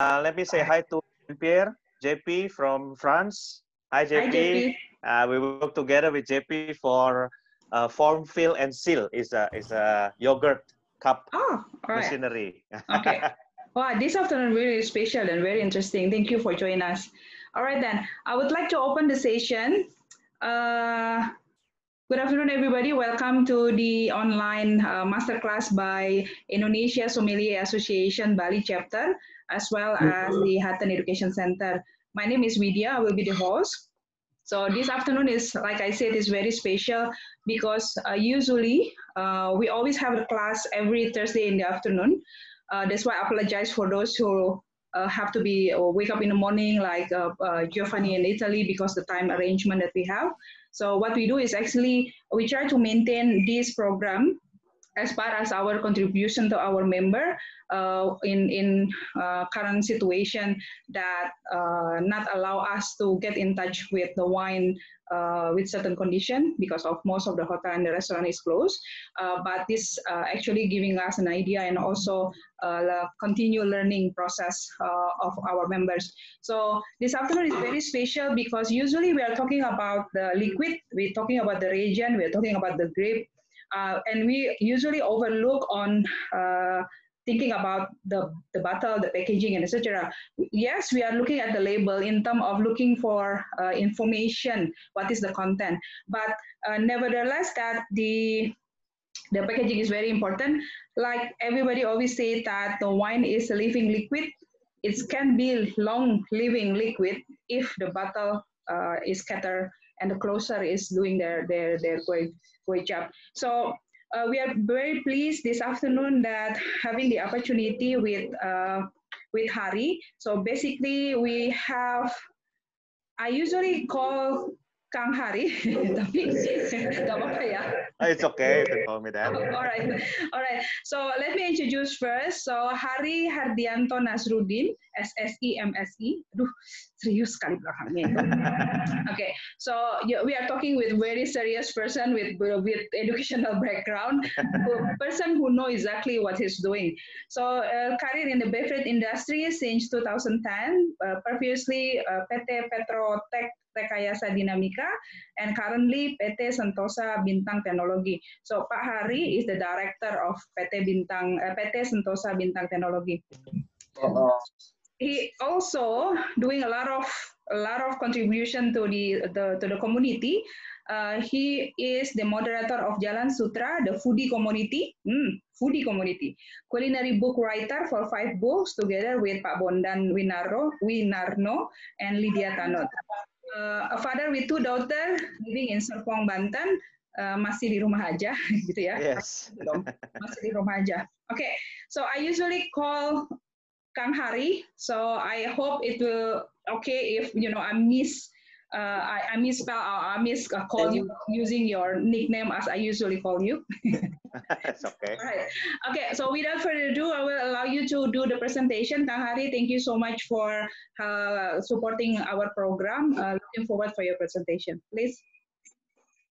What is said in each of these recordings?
Uh, let me say hi to Pierre, JP from France. Hi, JP. Hi, JP. Uh, we work together with JP for uh, form, fill, and seal. is a is a yogurt cup oh, machinery. okay. Wow, this afternoon really special and very interesting. Thank you for joining us. All right, then I would like to open the session. Uh, good afternoon, everybody. Welcome to the online uh, masterclass by Indonesia Sommelier Association Bali chapter, as well as the Hatten Education Center. My name is Vidya. I will be the host. So this afternoon is, like I said, is very special because uh, usually uh, we always have a class every Thursday in the afternoon. Uh, that's why I apologize for those who uh, have to be or wake up in the morning like uh, uh, Giovanni in Italy because the time arrangement that we have. So what we do is actually we try to maintain this program as far as our contribution to our member uh, in in uh, current situation that uh, not allow us to get in touch with the wine uh, with certain condition because of most of the hotel and the restaurant is closed. Uh, but this uh, actually giving us an idea and also the continue learning process of our members. So this afternoon is very special because usually we are talking about the liquid, we're talking about the region, we're talking about the grape, uh, and we usually overlook on uh, thinking about the, the bottle, the packaging, and etc. Yes, we are looking at the label in terms of looking for uh, information, what is the content. But uh, nevertheless, that the the packaging is very important. Like everybody always say that the wine is a living liquid. It can be long living liquid if the bottle uh, is scattered and the closer is doing their their their great great job. So uh, we are very pleased this afternoon that having the opportunity with uh, with Hari. So basically, we have. I usually call Kang Hari, tapi apa-apa ya. It's okay to call me that. all right, all right. So let me introduce first. So Hari Hardianto Nasrudin, SSI MSI. Aduh, serius sekali belakangnya. okay, so yeah, we are talking with very serious person with with educational background, person who know exactly what he's doing. So uh, career in the beverage industry since 2010. Uh, previously, uh, PT Petrotech Rekayasa Dinamika, and currently PT Sentosa Bintang Teknologi. So Pak Hari is the director of PT Bintang uh, PT Sentosa Bintang Teknologi. Uh-huh. He also doing a lot of a lot of contribution to the, the to the community. Uh, he is the moderator of Jalan Sutra, the foodie community, hmm, foodie community, culinary book writer for five books together with Pak Bondan Winarno, Winarno and Lydia Tanot uh, a father with two daughter living in Serpong, Banten, uh, masih di rumah aja, gitu ya? Yes. masih di rumah aja. Oke, okay. so I usually call Kang Hari, so I hope it will okay if you know I miss uh, I, I misspell or I miss uh, call you using your nickname as I usually call you. That's okay. All right. Okay. So without further ado, I will allow you to do the presentation. Tahari, thank you so much for uh, supporting our program. Uh, looking forward for your presentation. Please.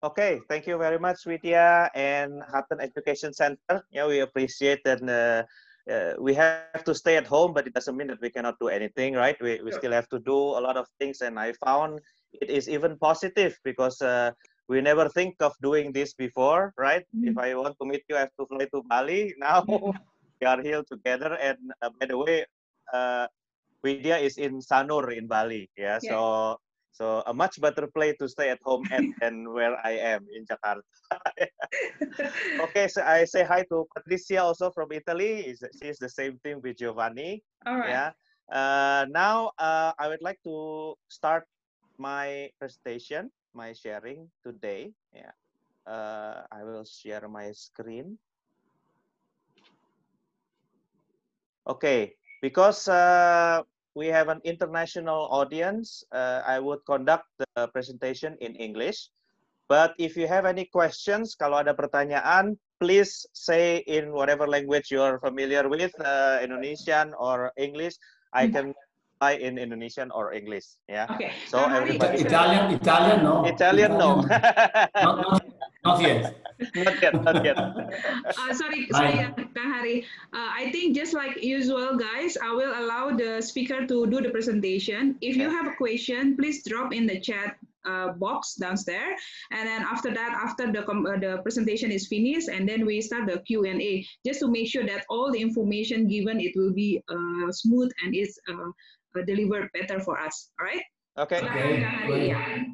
Okay, thank you very much, Vidya and Hatten Education Center. Yeah, we appreciate that uh, uh, we have to stay at home, but it doesn't mean that we cannot do anything, right? We, we still have to do a lot of things, and I found it is even positive because uh, we never think of doing this before, right? Mm-hmm. If I want to meet you, I have to fly to Bali. Now we are here together. And uh, by the way, uh, Vidya is in Sanur in Bali. Yeah, yeah. so so a much better place to stay at home at than where I am in Jakarta. okay, so I say hi to Patricia also from Italy. She's the same thing with Giovanni. All right. Yeah. Uh, now uh, I would like to start my presentation, my sharing today. Yeah, uh, I will share my screen. Okay, because uh, we have an international audience, uh, I would conduct the presentation in English. But if you have any questions, kalau ada pertanyaan, please say in whatever language you are familiar with, uh, Indonesian or English. I mm-hmm. Can in Indonesian or English. Yeah. Okay. So everybody. Italian, Italian, no. Italian, no. not, not, not, yet. not yet, not yet. uh, sorry, sorry, uh, Kang Hari. Uh, I think just like usual, guys, I will allow the speaker to do the presentation. If you have a question, please drop in the chat uh, box downstairs and then after that after the uh, the presentation is finished and then we start the q&a just to make sure that all the information given it will be uh, smooth and is uh, delivered better for us all right okay, okay.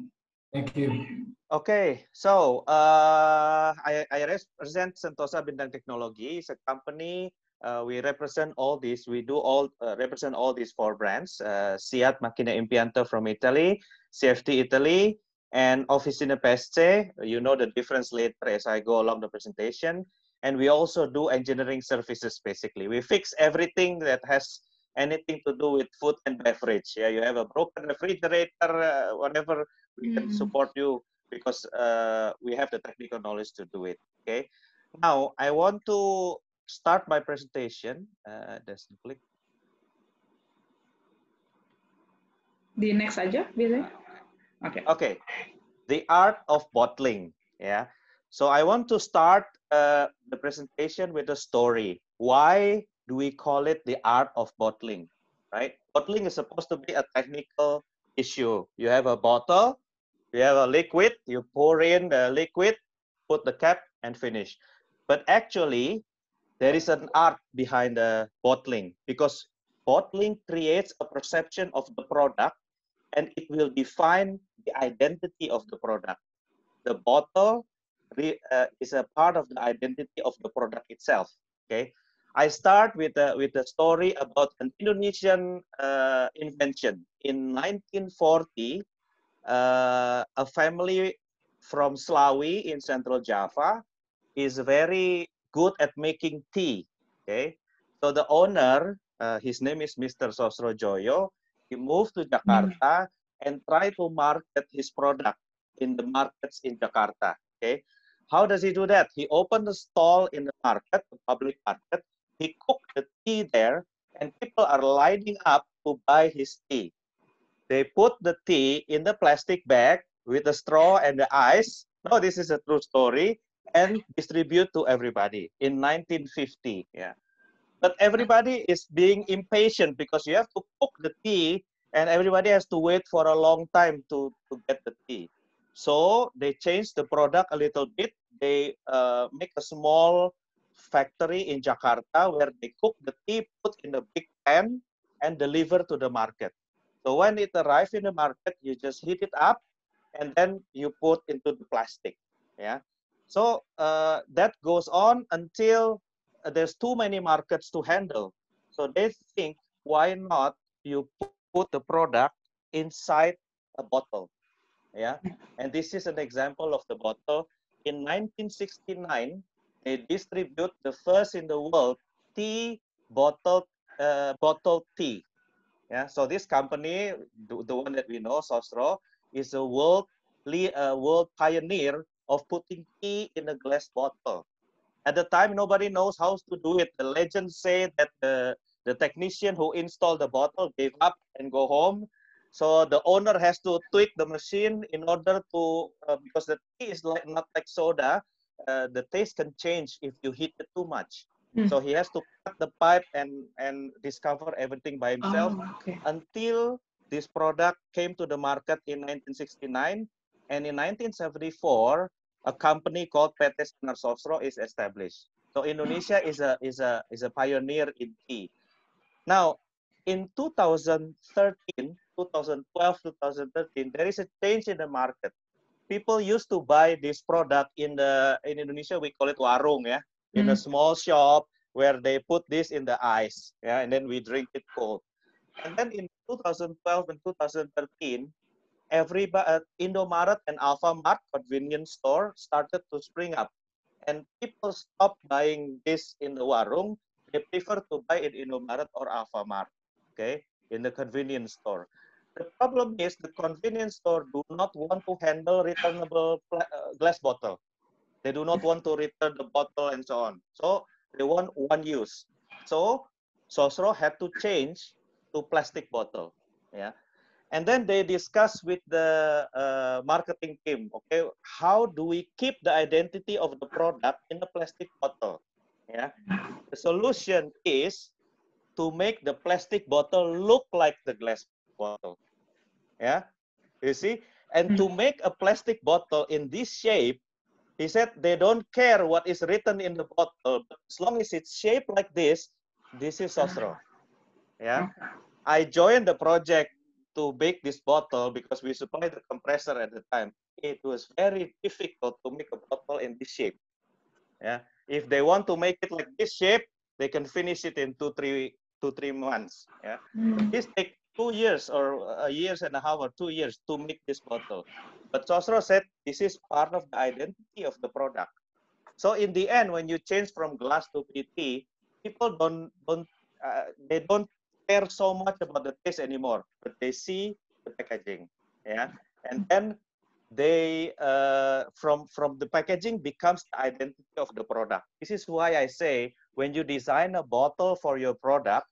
thank you Okay, so uh, I, I represent Sentosa Bintang Technology. It's a company. Uh, we represent all these. We do all uh, represent all these four brands. Uh, SIAT Macchine Impianto from Italy, CFT Italy, and Officina PSC. You know the difference later as I go along the presentation. And we also do engineering services. Basically, we fix everything that has anything to do with food and beverage. Yeah, you have a broken refrigerator, uh, whatever. We mm. can support you because uh, we have the technical knowledge to do it. Okay. Now I want to start my presentation. Uh, just click. The next aja? Okay. Okay. The art of bottling. Yeah. So I want to start uh, the presentation with a story. Why do we call it the art of bottling? Right. Bottling is supposed to be a technical issue. You have a bottle you have a liquid, you pour in the liquid, put the cap and finish. But actually, there is an art behind the bottling because bottling creates a perception of the product and it will define the identity of the product. The bottle uh, is a part of the identity of the product itself. Okay, I start with a, with a story about an Indonesian uh, invention in 1940 uh, a family from Slawi in Central Java is very good at making tea. Okay, so the owner, uh, his name is Mr. Sosrodjojo. He moved to Jakarta and tried to market his product in the markets in Jakarta. Okay, how does he do that? He opened a stall in the market, the public market. He cooked the tea there, and people are lining up to buy his tea. They put the tea in the plastic bag with the straw and the ice. No, this is a true story and distribute to everybody in 1950. Yeah. But everybody is being impatient because you have to cook the tea and everybody has to wait for a long time to, to get the tea. So they changed the product a little bit. They uh, make a small factory in Jakarta where they cook the tea, put in a big pan, and deliver to the market. So when it arrives in the market, you just heat it up and then you put into the plastic. Yeah. So uh, that goes on until uh, there's too many markets to handle. So they think, why not you put the product inside a bottle? Yeah. And this is an example of the bottle. In 1969, they distribute the first in the world tea bottled uh, bottle tea yeah, so this company, the, the one that we know, Sosro, is a world uh, world pioneer of putting tea in a glass bottle. At the time, nobody knows how to do it. The legends say that the, the technician who installed the bottle gave up and go home. So the owner has to tweak the machine in order to, uh, because the tea is like not like soda, uh, the taste can change if you heat it too much. Mm. So he has to cut the pipe and and discover everything by himself oh, okay. until this product came to the market in 1969 and in 1974 a company called PT Sosro is established. So Indonesia is a is a is a pioneer in tea. Now in 2013, 2012, 2013, there is a change in the market. People used to buy this product in the in Indonesia we call it warung yeah in a mm. small shop where they put this in the ice, yeah, and then we drink it cold. And then in 2012 and 2013, every uh, Indomaret and Alfamart convenience store started to spring up, and people stopped buying this in the warung. They prefer to buy it in Indomaret or Alfamart, okay, in the convenience store. The problem is the convenience store do not want to handle returnable uh, glass bottle. They do not want to return the bottle and so on. So they want one use. So Sosro had to change to plastic bottle. Yeah. and then they discuss with the uh, marketing team okay how do we keep the identity of the product in a plastic bottle yeah the solution is to make the plastic bottle look like the glass bottle yeah you see and to make a plastic bottle in this shape he said they don't care what is written in the bottle but as long as it's shaped like this this is Sosro yeah i joined the project to bake this bottle because we supplied the compressor at the time. It was very difficult to make a bottle in this shape. Yeah, if they want to make it like this shape, they can finish it in two, three, two, three months. Yeah, mm. this take two years or a years and a half or two years to make this bottle. But Sosro said this is part of the identity of the product. So in the end, when you change from glass to PET, people don't don't uh, they don't care so much about the taste anymore, but they see the packaging, yeah, and then they uh, from from the packaging becomes the identity of the product. This is why I say when you design a bottle for your product,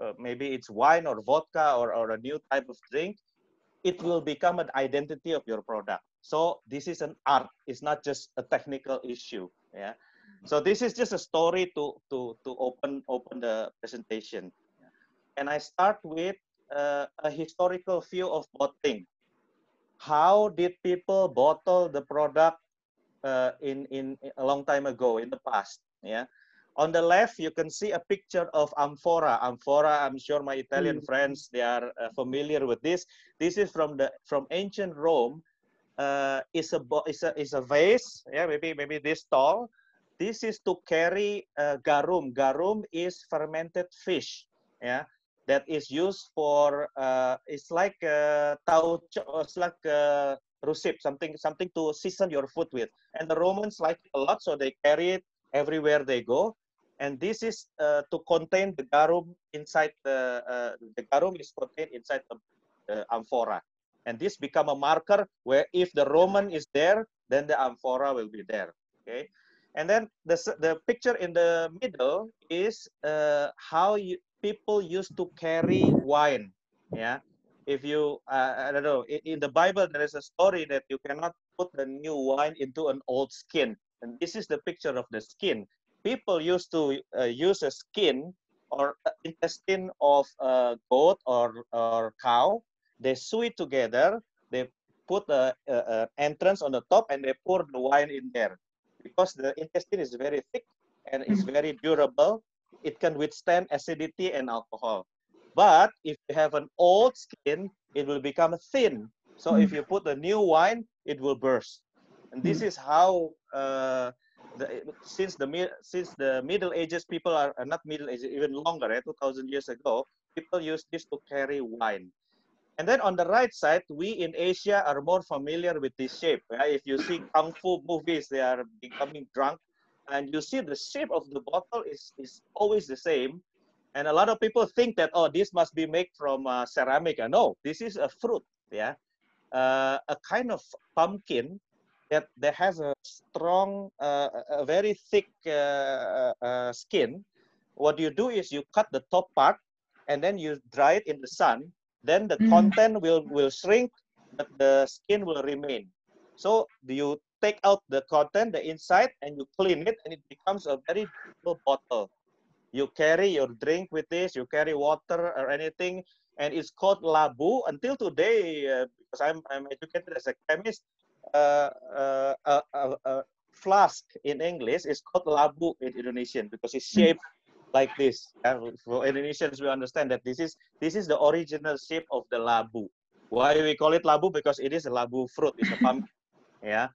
uh, maybe it's wine or vodka or, or a new type of drink, it will become an identity of your product. So this is an art. It's not just a technical issue. Yeah. So this is just a story to to to open open the presentation and I start with uh, a historical view of bottling. How did people bottle the product uh, in, in a long time ago in the past? Yeah. On the left, you can see a picture of amphora. Amphora, I'm sure my Italian mm. friends, they are uh, familiar with this. This is from the from ancient Rome. Uh, is a is a is a vase. Yeah, maybe maybe this tall. This is to carry uh, garum. Garum is fermented fish. Yeah, that is used for uh, it's like uh, it's like uh, rusip, something something to season your food with. And the Romans like a lot, so they carry it everywhere they go. And this is uh, to contain the garum inside the uh, the garum is contained inside the, the amphora, and this become a marker where if the Roman is there, then the amphora will be there. Okay. And then the, the picture in the middle is uh, how you, people used to carry wine. Yeah. If you, uh, I don't know, in the Bible, there is a story that you cannot put the new wine into an old skin. And this is the picture of the skin. People used to uh, use a skin or intestine of a goat or, or cow. They sew it together. They put a, a, a entrance on the top and they pour the wine in there because the intestine is very thick and it's mm. very durable it can withstand acidity and alcohol. But if you have an old skin, it will become thin. So if you put a new wine, it will burst. And this is how uh, the, since the since the Middle Ages, people are, are not Middle Ages, even longer, eh, 2,000 years ago, people used this to carry wine. And then on the right side, we in Asia are more familiar with this shape. Right? If you see kung fu movies, they are becoming drunk and you see the shape of the bottle is, is always the same. And a lot of people think that, oh, this must be made from uh, ceramic. Uh, no, this is a fruit, yeah. Uh, a kind of pumpkin that, that has a strong, uh, a very thick uh, uh, skin. What you do is you cut the top part and then you dry it in the sun. Then the mm. content will, will shrink, but the skin will remain. So you take out the content, the inside, and you clean it, and it becomes a very beautiful bottle. You carry your drink with this, you carry water or anything, and it's called labu. Until today, uh, because I'm, I'm educated as a chemist, uh, a, a, a, flask in English is called labu in Indonesian because it's shaped like this. And for Indonesians, we understand that this is this is the original shape of the labu. Why we call it labu? Because it is a labu fruit. It's a pumpkin. yeah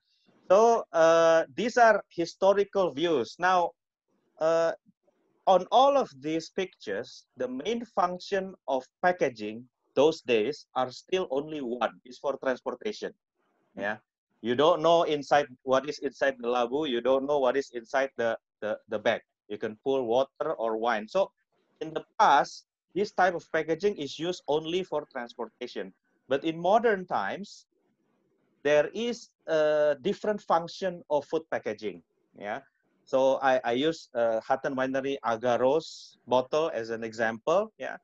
so uh, these are historical views. Now, uh, on all of these pictures, the main function of packaging those days are still only one, is for transportation. Yeah. You don't know inside what is inside the labu. You don't know what is inside the, the, the bag. You can pour water or wine. So in the past, this type of packaging is used only for transportation. But in modern times, there is a different function of food packaging. Yeah. So I, I use uh, Hatten Winery Agaros bottle as an example. Yeah.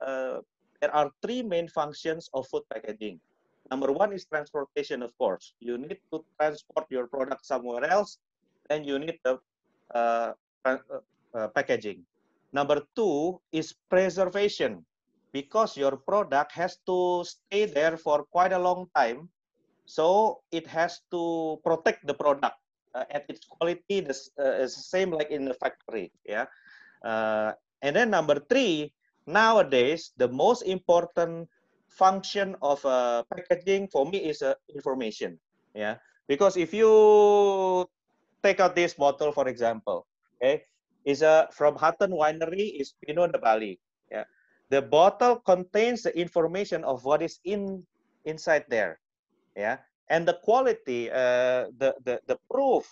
Uh, there are three main functions of food packaging. Number one is transportation, of course. You need to transport your product somewhere else, and you need the uh, uh, uh, packaging. Number two is preservation, because your product has to stay there for quite a long time. So it has to protect the product uh, at its quality, the uh, same like in the factory. Yeah. Uh, and then number three, nowadays, the most important function of uh, packaging for me is uh, information. Yeah, because if you take out this bottle, for example, okay, is a from Hutton Winery is Pinot de Bali. Yeah, the bottle contains the information of what is in inside there. Yeah, and the quality, uh, the the the proof,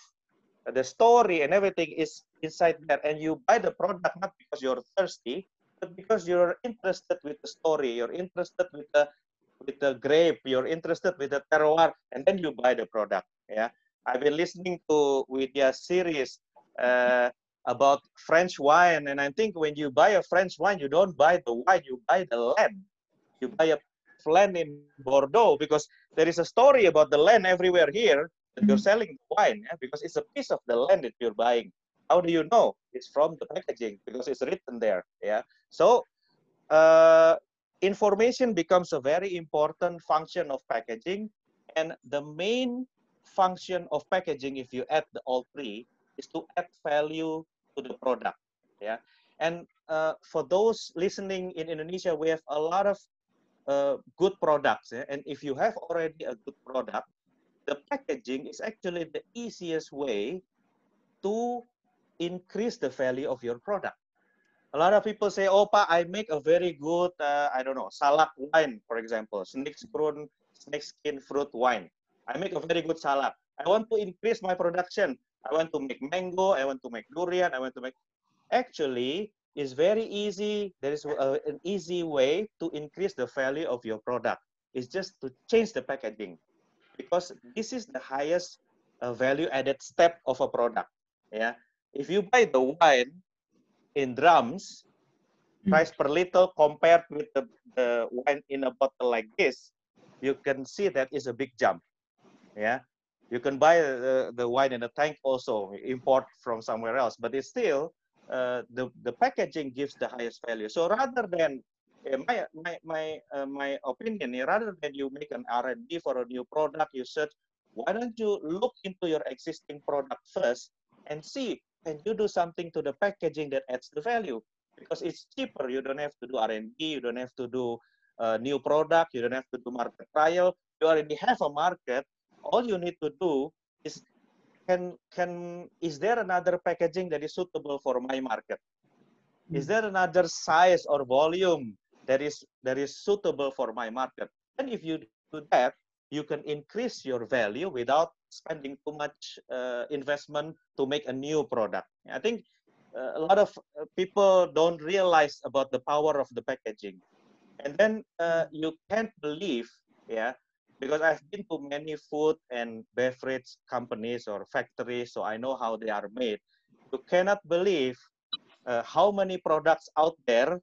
the story, and everything is inside there. And you buy the product not because you're thirsty, but because you're interested with the story, you're interested with the with the grape, you're interested with the terroir, and then you buy the product. Yeah, I've been listening to Widya series uh, about French wine, and I think when you buy a French wine, you don't buy the wine, you buy the land. You buy a land in Bordeaux because there is a story about the land everywhere here that you're mm-hmm. selling wine yeah? because it's a piece of the land that you're buying. How do you know? It's from the packaging because it's written there. Yeah. So uh, information becomes a very important function of packaging, and the main function of packaging, if you add the all three, is to add value to the product. Yeah. And uh, for those listening in Indonesia, we have a lot of uh, good products. Yeah? And if you have already a good product, the packaging is actually the easiest way to increase the value of your product. A lot of people say, oh, Pa, I make a very good, uh, I don't know, salak wine, for example, snake skin, snake skin fruit wine. I make a very good salak. I want to increase my production. I want to make mango. I want to make durian. I want to make. Actually, it's very easy. There is a, an easy way to increase the value of your product. It's just to change the packaging, because this is the highest uh, value added step of a product. Yeah, if you buy the wine in drums, hmm. price per liter compared with the, the wine in a bottle like this, you can see that is a big jump. Yeah, you can buy the, the wine in a tank also, import from somewhere else, but it's still uh, the the packaging gives the highest value. So rather than uh, my my my uh, my opinion, rather than you make an R and D for a new product, you search. Why don't you look into your existing product first and see can you do something to the packaging that adds the value? Because it's cheaper. You don't have to do R&D. You don't have to do a new product. You don't have to do market trial. You already have a market. All you need to do is can can is there another packaging that is suitable for my market? Hmm. Is there another size or volume that is that is suitable for my market? And if you do that, you can increase your value without spending too much uh, investment to make a new product. I think uh, a lot of uh, people don't realize about the power of the packaging. And then uh, you can't believe, yeah, because I've been to many food and beverage companies or factories, so I know how they are made. You cannot believe uh, how many products out there.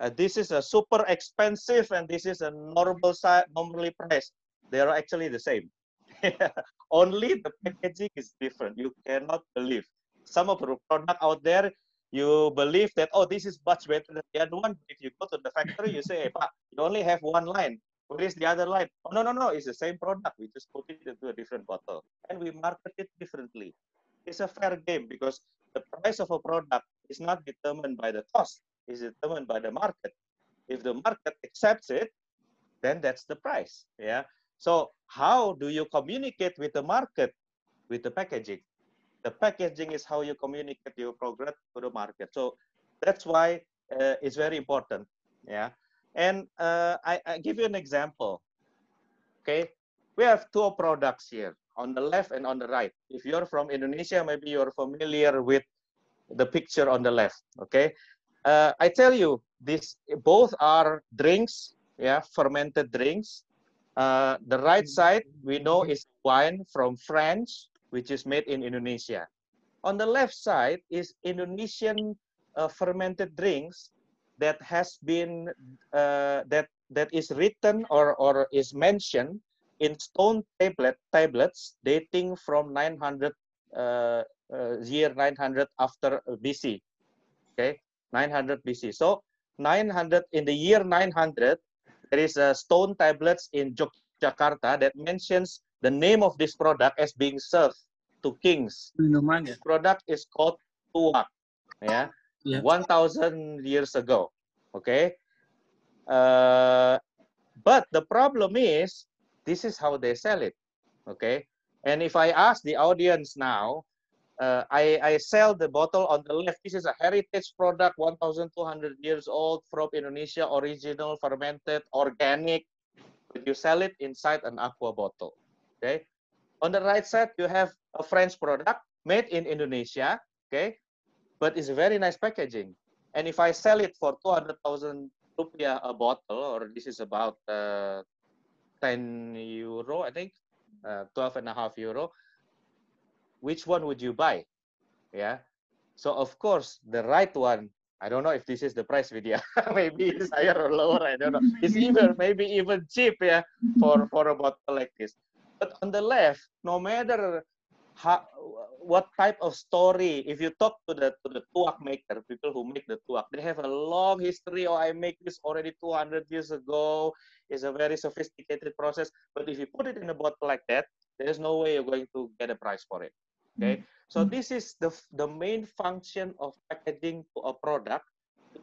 Uh, this is a super expensive and this is a normal normally priced. They are actually the same. Only the packaging is different. You cannot believe. Some of the product out there, you believe that, oh, this is much better than the other one. If you go to the factory, you say, hey, pa, you only have one line. Where is the other line? Oh, no, no, no, it's the same product. We just put it into a different bottle. And we market it differently. It's a fair game because the price of a product is not determined by the cost. It's determined by the market. If the market accepts it, then that's the price. Yeah. So how do you communicate with the market with the packaging? The packaging is how you communicate your product to the market. So that's why uh, it's very important. Yeah. And uh, I, I give you an example. Okay. We have two products here on the left and on the right. If you're from Indonesia, maybe you're familiar with the picture on the left. Okay. Uh, I tell you, these both are drinks, yeah, fermented drinks. Uh, the right side we know is wine from France, which is made in Indonesia. On the left side is Indonesian uh, fermented drinks that has been uh, that that is written or or is mentioned in stone tablet tablets dating from 900 uh, uh, year 900 after BC. Okay, 900 BC. So 900 in the year 900, there is a stone tablets in Yogyakarta that mentions the name of this product as being served to kings. This product is called tuak. Yeah, yeah. 1,000 years ago. Okay. Uh, but the problem is, this is how they sell it. Okay. And if I ask the audience now, uh, I, I sell the bottle on the left. This is a heritage product, 1,200 years old from Indonesia, original, fermented, organic. But you sell it inside an aqua bottle. Okay. On the right side, you have a French product made in Indonesia. Okay. But it's a very nice packaging. And if I sell it for 200,000 rupiah a bottle, or this is about uh, 10 euro, I think, uh, 12 and a half euro, which one would you buy? Yeah. So of course, the right one, I don't know if this is the price Vidya. maybe it's higher or lower. I don't know. It's even maybe even cheap, yeah, for for a bottle like this. But on the left, no matter how, what type of story, if you talk to the to the tuak maker, people who make the tuak, they have a long history. Oh, I make this already 200 years ago. It's a very sophisticated process. But if you put it in a bottle like that, there's no way you're going to get a price for it. Okay, mm -hmm. so this is the the main function of packaging to a product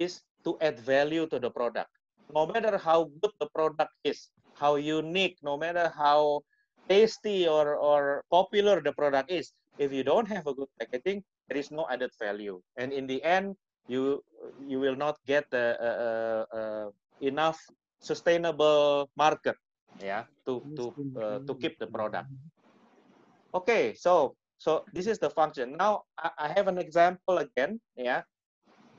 is to add value to the product. No matter how good the product is, how unique, no matter how tasty or or popular the product is, if you don't have a good packaging, there is no added value, and in the end, you you will not get the uh, uh, uh, enough sustainable market, yeah, to to uh, to keep the product. Okay, so so this is the function. Now I, have an example again. Yeah,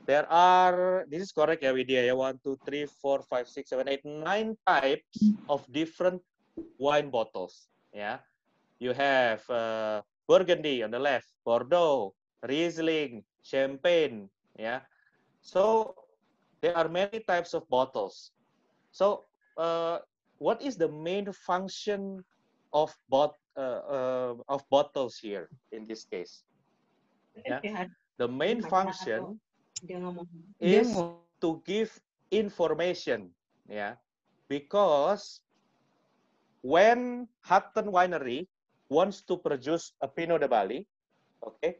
there are. This is correct, yeah, Widya. Yeah, one, two, three, four, five, six, seven, eight, nine types of different wine bottles. Yeah, you have uh, Burgundy on the left, Bordeaux, Riesling, Champagne. Yeah, so there are many types of bottles. So uh, what is the main function of bot uh, uh, of bottles here in this case. Yeah? The main function is to give information, yeah, because when Hutton Winery wants to produce a Pinot de Bali, okay,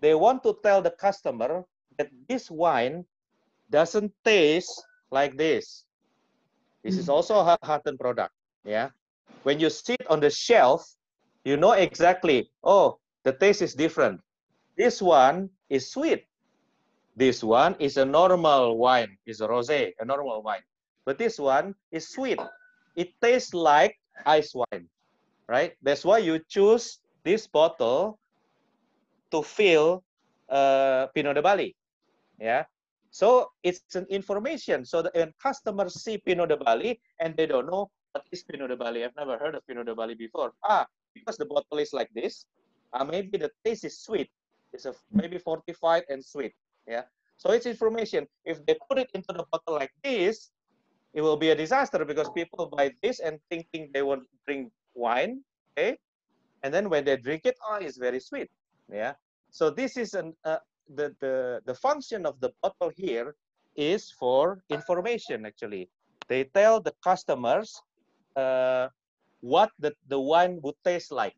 they want to tell the customer that this wine doesn't taste like this. This is mm. also a Hutton product, yeah when you sit on the shelf, you know exactly, oh, the taste is different. This one is sweet. This one is a normal wine, is a rosé, a normal wine. But this one is sweet. It tastes like ice wine, right? That's why you choose this bottle to fill uh, Pinot de Bali. Yeah. So it's an information. So that when customers see Pinot de Bali and they don't know what is Pinot de Bali? I've never heard of Pinot de Bali before. Ah, because the bottle is like this, uh, maybe the taste is sweet. It's a, maybe fortified and sweet. Yeah. So it's information. If they put it into the bottle like this, it will be a disaster because people buy this and thinking they to drink wine. Okay. And then when they drink it, oh, it's very sweet. Yeah. So this is an uh, the the the function of the bottle here is for information actually. They tell the customers uh, what the, the wine would taste like.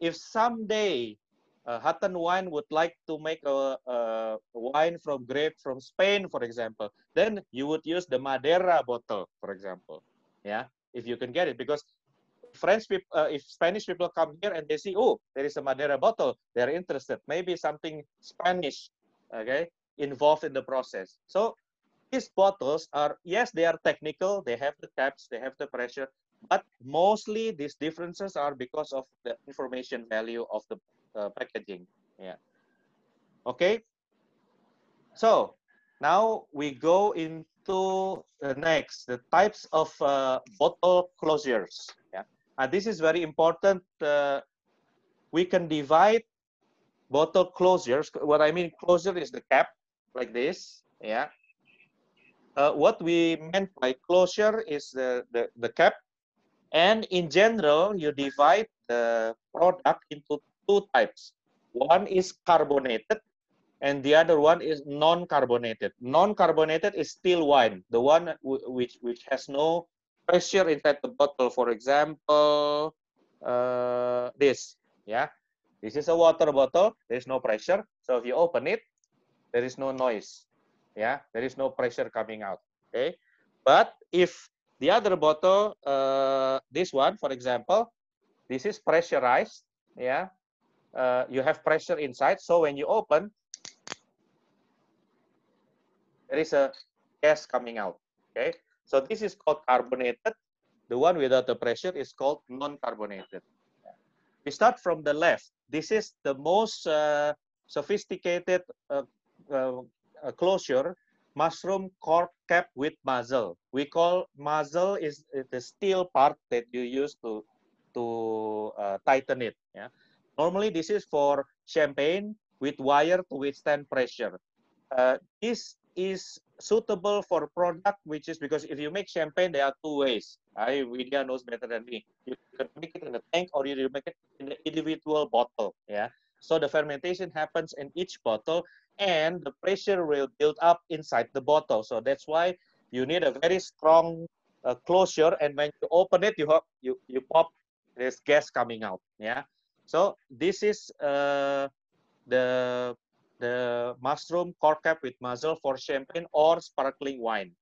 If someday uh, Hatten Wine would like to make a, a, wine from grape from Spain, for example, then you would use the Madeira bottle, for example. Yeah, if you can get it, because French people, uh, if Spanish people come here and they see, oh, there is a Madeira bottle, they're interested. Maybe something Spanish, okay, involved in the process. So these bottles are, yes, they are technical. They have the caps, they have the pressure, but mostly these differences are because of the information value of the uh, packaging. Yeah. Okay. So now we go into the next, the types of uh, bottle closures. Yeah. And this is very important. Uh, we can divide bottle closures. What I mean closure is the cap like this. Yeah. uh, what we meant by closure is the, the, the cap. And in general, you divide the product into two types. One is carbonated and the other one is non-carbonated. Non-carbonated is still wine, the one which, which has no pressure inside the bottle. For example, uh, this, yeah. This is a water bottle, there is no pressure. So if you open it, there is no noise yeah there is no pressure coming out okay but if the other bottle uh, this one for example this is pressurized yeah? Uh, you have pressure inside so when you open there is a gas coming out okay? So this is called carbonated. The one without the pressure is called non-carbonated. We start from the left. This is the most uh, sophisticated uh, uh, uh, closure, mushroom cork cap with muzzle. We call muzzle is the steel part that you use to to uh, tighten it. Yeah. Normally, this is for champagne with wire to withstand pressure. Uh, this is suitable for product which is because if you make champagne, there are two ways. I Widya knows better than me. You can make it in a tank or you make it in an individual bottle. Yeah. So the fermentation happens in each bottle and the pressure will build up inside the bottle. So that's why you need a very strong uh, closure. And when you open it, you you you pop this gas coming out. Yeah. So this is uh, the the mushroom cork cap with muzzle for champagne or sparkling wine.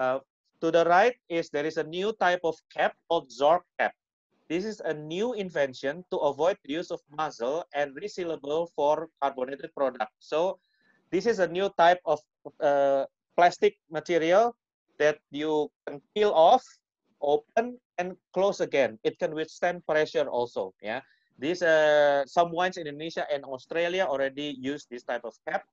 Uh, to the right is there is a new type of cap called Zork cap. This is a new invention to avoid the use of muzzle and resealable for carbonated products. So this is a new type of uh, plastic material that you can peel off, open, and close again. It can withstand pressure also. Yeah, these uh, some wines in Indonesia and Australia already use this type of cap.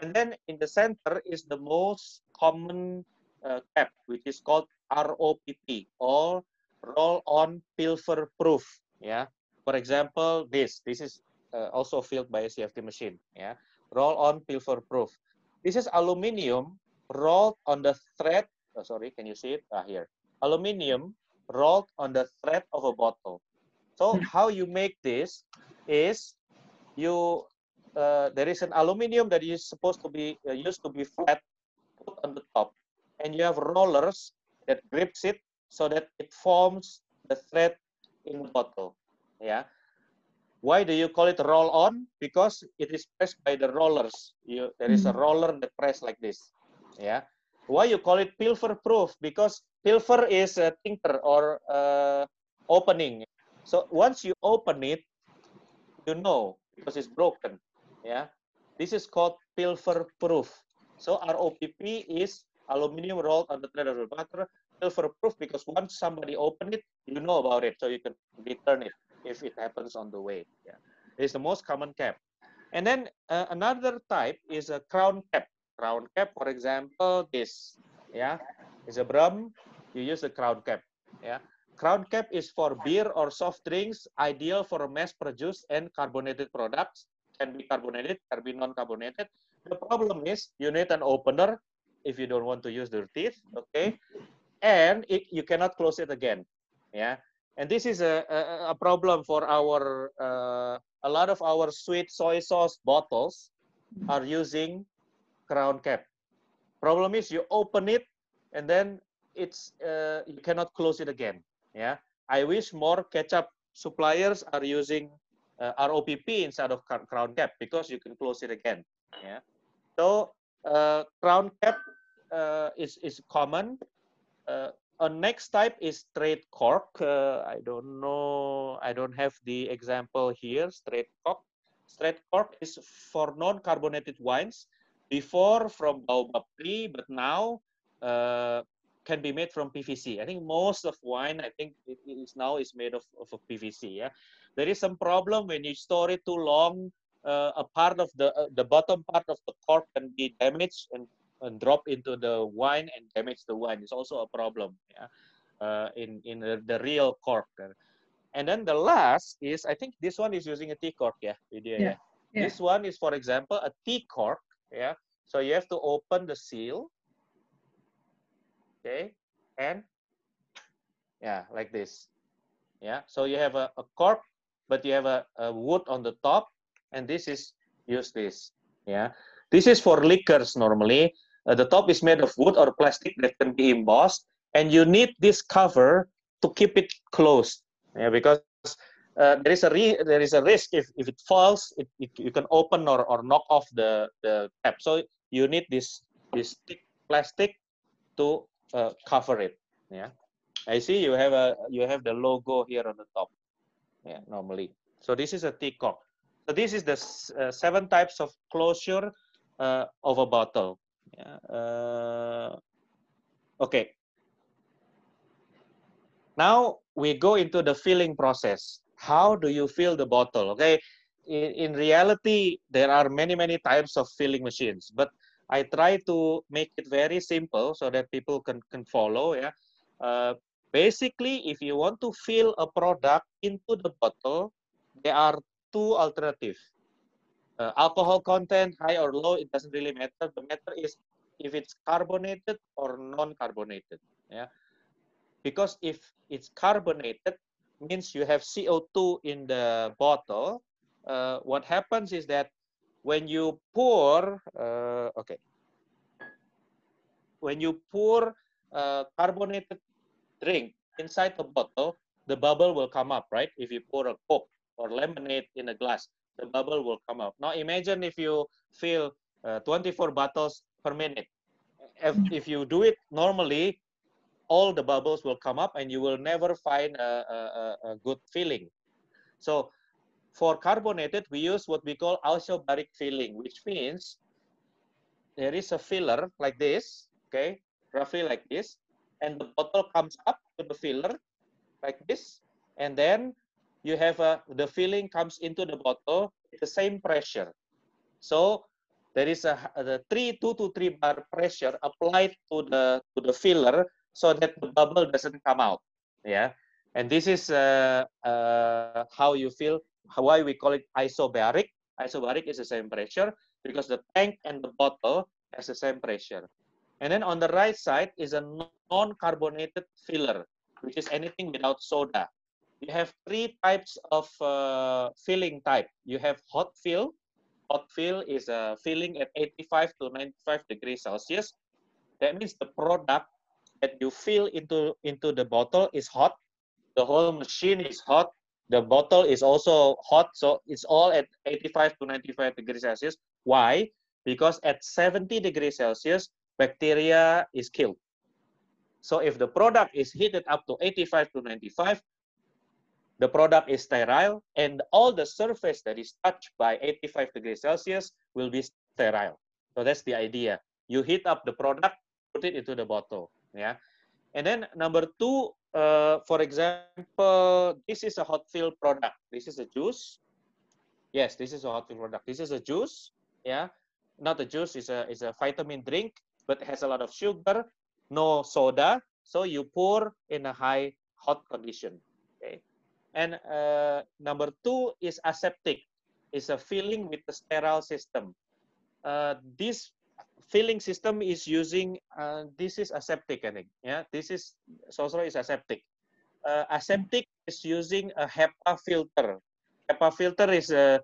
And then in the center is the most common uh, cap, which is called ROPP, or roll-on pilfer proof. Yeah. For example, this this is uh, also filled by a CFT machine. Yeah. Roll-on pilfer proof. This is aluminium rolled on the thread. Oh, sorry, can you see it? Ah, here. Aluminium rolled on the thread of a bottle. So how you make this is you uh, there is an aluminium that is supposed to be uh, used to be flat put on the top, and you have rollers that grips it so that it forms the thread in the bottle. Yeah. Why do you call it roll on? Because it is pressed by the rollers. You, there is a mm-hmm. roller that press like this. Yeah. Why you call it pilfer proof? Because pilfer is a tinker or uh, opening. So once you open it, you know because it's broken. Yeah. This is called pilfer proof. So ROPP is aluminum rolled on the thread of butter pilfer proof because once somebody open it, you know about it, so you can return it if it happens on the way. Yeah, it's the most common cap. And then uh, another type is a crown cap. Crown cap, for example, this. Yeah, is a brum. You use the crown cap. Yeah, crown cap is for beer or soft drinks, ideal for mass-produced and carbonated products. Can be carbonated, can be non-carbonated. The problem is you need an opener if you don't want to use your teeth. Okay, and it, you cannot close it again yeah and this is a, a, a problem for our uh, a lot of our sweet soy sauce bottles are using crown cap. Problem is you open it and then it's uh, you cannot close it again. Yeah? I wish more ketchup suppliers are using uh, ropp instead of crown cap because you can close it again. Yeah? So uh, crown cap uh, is is common uh, next type is straight cork. Uh, I don't know, I don't have the example here, straight cork. Straight cork is for non-carbonated wines, before from baobab tree, but now uh, can be made from PVC. I think most of wine, I think it is now is made of, of PVC. Yeah, there is some problem when you store it too long. Uh, a part of the uh, the bottom part of the cork can be damaged and drop into the wine and damage the wine is also a problem yeah, uh, in in the, the, real cork. And then the last is I think this one is using a T cork, yeah, yeah. yeah. This one is, for example, a T cork, yeah. So you have to open the seal, okay, and yeah, like this. Yeah, so you have a, a cork, but you have a, a wood on the top, and this is use this. Yeah, this is for liquors normally. Uh, the top is made of wood or plastic that can be embossed, and you need this cover to keep it closed. Yeah, because uh, there is a there is a risk if, if it falls, it, it, you can open or, or knock off the the cap. So you need this this thick plastic to uh, cover it. Yeah. I see you have a you have the logo here on the top. Yeah, normally. So this is a cork. So this is the uh, seven types of closure uh, of a bottle. Uh, okay. Now we go into the filling process. How do you fill the bottle? Okay. In, in reality, there are many many types of filling machines, but I try to make it very simple so that people can can follow. Yeah. Uh, Basically, if you want to fill a product into the bottle, there are two alternatives. Uh, alcohol content, high or low, it doesn't really matter. The matter is if it's carbonated or non-carbonated. Yeah, because if it's carbonated, means you have CO2 in the bottle. Uh, what happens is that when you pour, uh, okay, when you pour uh, carbonated drink inside the bottle, the bubble will come up, right? If you pour a Coke or lemonade in a glass, the bubble will come up. Now imagine if you fill uh, 24 bottles per minute. If, if you do it normally, all the bubbles will come up and you will never find a, a, a good filling. So for carbonated, we use what we call isobaric filling, which means there is a filler like this, okay, roughly like this, and the bottle comes up to the filler like this and then you have a the filling comes into the bottle the same pressure so there is a the three two to three bar pressure applied to the to the filler so that the bubble doesn't come out yeah and this is uh, uh, how you feel why we call it isobaric isobaric is the same pressure because the tank and the bottle has the same pressure and then on the right side is a non-carbonated filler, which is anything without soda. You have three types of uh, filling type. You have hot fill. Hot fill is a filling at 85 to 95 degrees Celsius. That means the product that you fill into, into the bottle is hot. The whole machine is hot. The bottle is also hot. So it's all at 85 to 95 degrees Celsius. Why? Because at 70 degrees Celsius, bacteria is killed. So if the product is heated up to 85 to 95, the product is sterile and all the surface that is touched by 85 degrees Celsius will be sterile. So that's the idea. You heat up the product, put it into the bottle. Yeah. And then number two, uh, for example, this is a hot fill product. This is a juice. Yes, this is a hot fill product. This is a juice. Yeah. Not a juice, it's a, it's a vitamin drink but has a lot of sugar, no soda. So you pour in a high hot condition. And uh, number two is aseptic. It's a filling with a sterile system. Uh, this filling system is using, uh, this is aseptic, I think. Yeah, this is, Sosro is aseptic. Uh, aseptic is using a HEPA filter. HEPA filter is a, uh,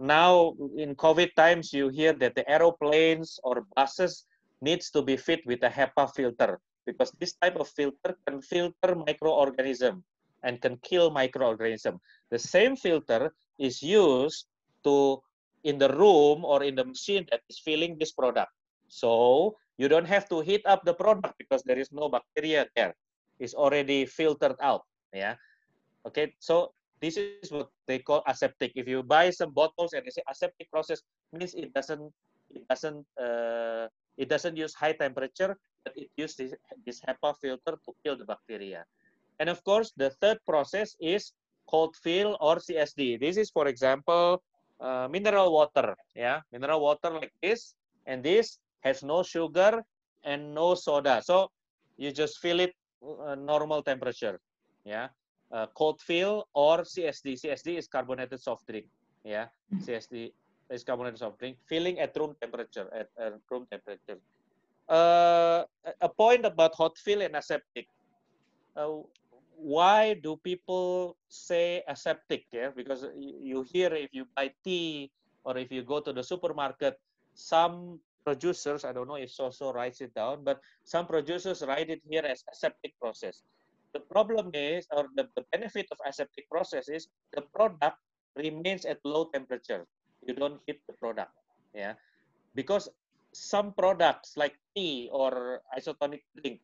now in COVID times, you hear that the aeroplanes or buses needs to be fit with a HEPA filter because this type of filter can filter microorganism and can kill microorganism. The same filter is used to in the room or in the machine that is filling this product. So you don't have to heat up the product because there is no bacteria there. It's already filtered out. Yeah. Okay. So this is what they call aseptic. If you buy some bottles and they say aseptic process means it doesn't it doesn't uh, it doesn't use high temperature, but it uses this, this HEPA filter to kill the bacteria. And of course, the third process is cold fill or CSD. This is, for example, uh, mineral water. Yeah, mineral water like this, and this has no sugar and no soda. So you just fill it uh, normal temperature. Yeah, uh, cold fill or CSD. CSD is carbonated soft drink. Yeah, mm-hmm. CSD is carbonated soft drink, filling at room temperature, at, at room temperature. uh, a point about hot fill and aseptic. Uh, why do people say aseptic? Yeah, because you hear if you buy tea or if you go to the supermarket, some producers, I don't know if Sosro writes it down, but some producers write it here as aseptic process. The problem is, or the, the benefit of aseptic process is the product remains at low temperature. You don't heat the product. Yeah, because some products like tea or isotonic drink,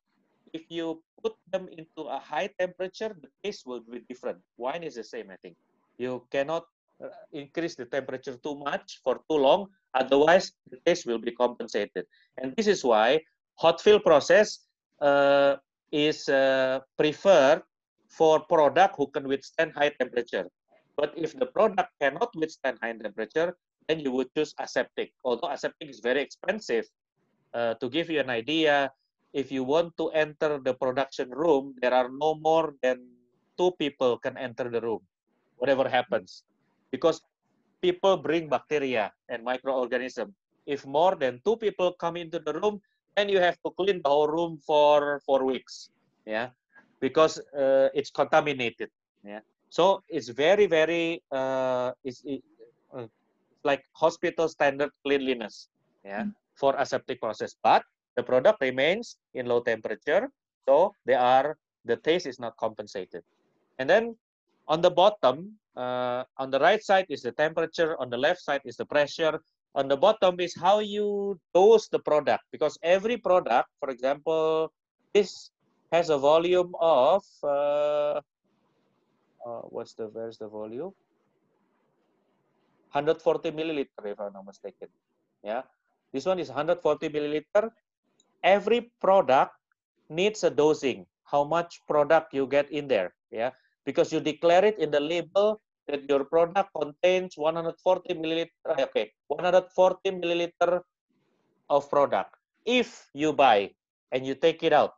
if you put them into a high temperature, the taste will be different. Wine is the same, I think. You cannot uh, increase the temperature too much for too long, otherwise the taste will be compensated. And this is why hot fill process uh, is uh, preferred for product who can withstand high temperature. But if the product cannot withstand high temperature, then you would choose aseptic. Although aseptic is very expensive. Uh, to give you an idea, if you want to enter the production room, there are no more than two people can enter the room, whatever happens. Because people bring bacteria and microorganism. If more than two people come into the room, then you have to clean the whole room for four weeks. Yeah, because uh, it's contaminated. Yeah, so it's very very uh, it's, it, uh, like hospital standard cleanliness yeah, mm. for aseptic process. But the product remains in low temperature, so they are the taste is not compensated. And then on the bottom, uh, on the right side is the temperature, on the left side is the pressure, on the bottom is how you dose the product because every product, for example, this has a volume of uh, uh, what's the where's the volume 140 milliliter if I'm not mistaken. Yeah, this one is 140 milliliter. Every product needs a dosing. How much product you get in there? Yeah, because you declare it in the label that your product contains 140 milliliter. Uh, okay, 140 milliliter of product. If you buy and you take it out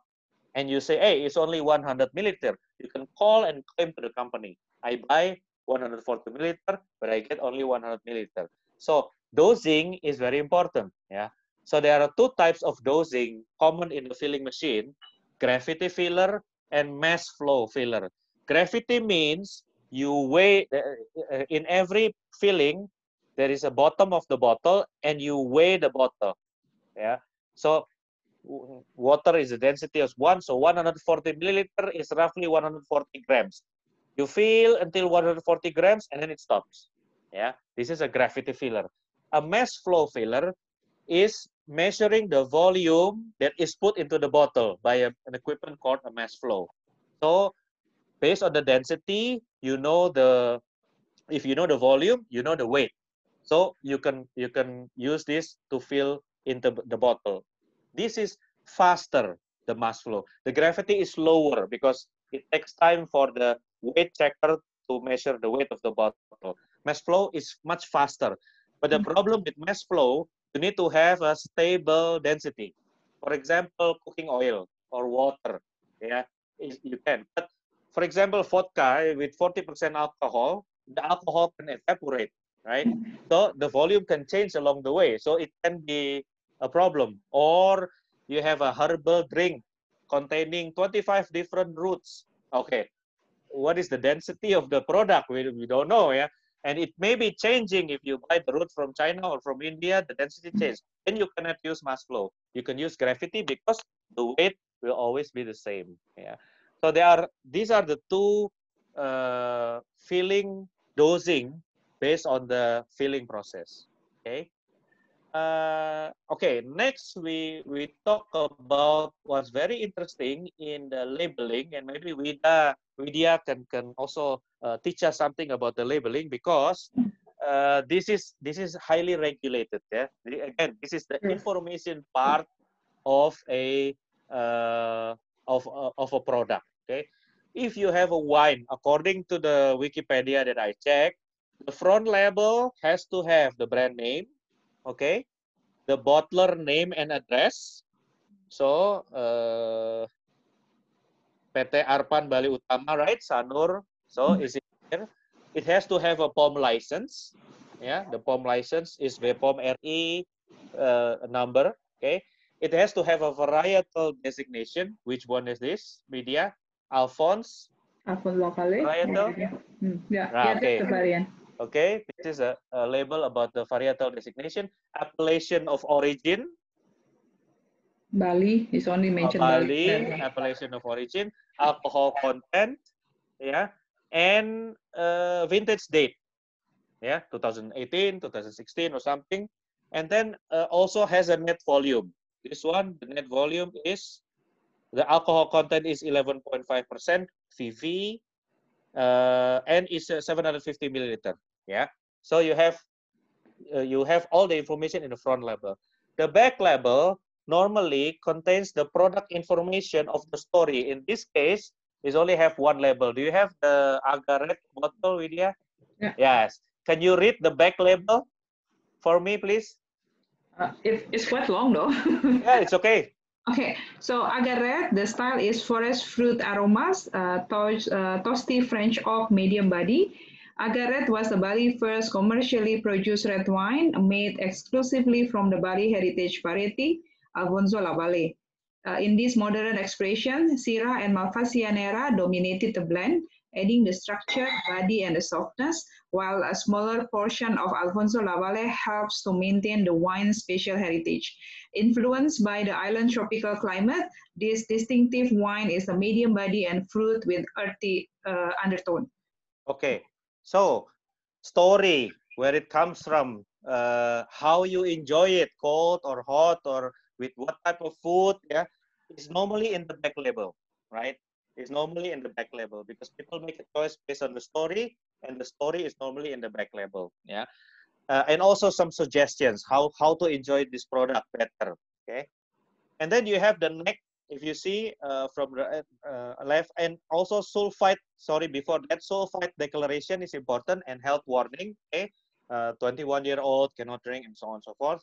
and you say, hey, it's only 100 milliliter, you can call and claim to the company. I buy 140 milliliter, but I get only 100 milliliter. So dosing is very important. Yeah. So there are two types of dosing common in the filling machine: gravity filler and mass flow filler. Gravity means you weigh uh, in every filling there is a bottom of the bottle and you weigh the bottle yeah so water is the density of one so 140 milliliter is roughly 140 grams you fill until 140 grams and then it stops. Yeah, this is a gravity filler. A mass flow filler is measuring the volume that is put into the bottle by a, an equipment called a mass flow. So based on the density, you know the if you know the volume, you know the weight. So you can you can use this to fill into the bottle. This is faster the mass flow. The gravity is lower because it takes time for the weight checker to measure the weight of the bottle. Mass flow is much faster. But the mm-hmm. problem with mass flow, you need to have a stable density. For example, cooking oil or water. Yeah, you can. But for example, vodka eh, with 40% alcohol, the alcohol can evaporate, right? So the volume can change along the way. So it can be a problem. Or you have a herbal drink containing 25 different roots. Okay, what is the density of the product? We, we don't know, yeah. And it may be changing if you buy the root from China or from India, the density mm-hmm. change. Then you cannot use mass flow. You can use gravity because the weight will always be the same. Yeah. So there are these are the two uh, filling dosing based on the filling process. Okay. Uh, okay, next we we talk about what's very interesting in the labeling, and maybe Vida Vidya can can also uh, teach us something about the labeling because uh, this is this is highly regulated. Yeah, again, this is the information part of a uh, of uh, of a product. Okay, if you have a wine, according to the Wikipedia that I checked, the front label has to have the brand name okay the bottler name and address so uh, PT Arpan Bali Utama right Sanur so hmm. is it here it has to have a POM license yeah the POM license is BPOM RI uh, number okay it has to have a varietal designation. Which one is this, Vidya? Alphonse? Alphonse Lavallée. Varietal? Yeah, hmm, yeah, Ah, yeah okay. the variant. Okay, this is a, a label about the varietal designation. Appellation of origin, Bali is only uh, mentioned Bali, Bali. appellation of origin, alcohol content, yeah, and uh, vintage date, yeah, 2018, 2016 or something, and then uh, also has a net volume. This one, the net volume is the alcohol content is 11.5 percent VV, uh, and is uh, 750 milliliter. Yeah, so you have uh, you have all the information in the front label. The back label normally contains the product information of the story. In this case, is only have one label. Do you have the Aga red bottle, Vidya? Yeah. Yes. Can you read the back label for me, please? Uh, it, it's quite long though. Yeah, it's okay. Okay, so Aga the style is forest fruit aromas, uh, toast, uh, toasty French oak medium body. Aga was the Bali first commercially produced red wine made exclusively from the Bali heritage variety, Alfonso Lavalle. Uh, in this modern expression, Syrah and Malvasia dominated the blend, adding the structure, body, and the softness, while a smaller portion of Alfonso Lavalle helps to maintain the wine's spatial heritage. Influenced by the island tropical climate, this distinctive wine is a medium body and fruit with earthy uh, undertone. Okay. So, story, where it comes from, uh, how you enjoy it, cold or hot or with what type of food, yeah, is normally in the back label, right? It's normally in the back label because people make a choice based on the story, and the story is normally in the back label, yeah. Uh, and also some suggestions how how to enjoy this product better, okay. And then you have the neck if you see uh, from the uh, left and also sulfite sorry before that sulfite declaration is important and health warning okay uh, 21 year old cannot drink and so on and so forth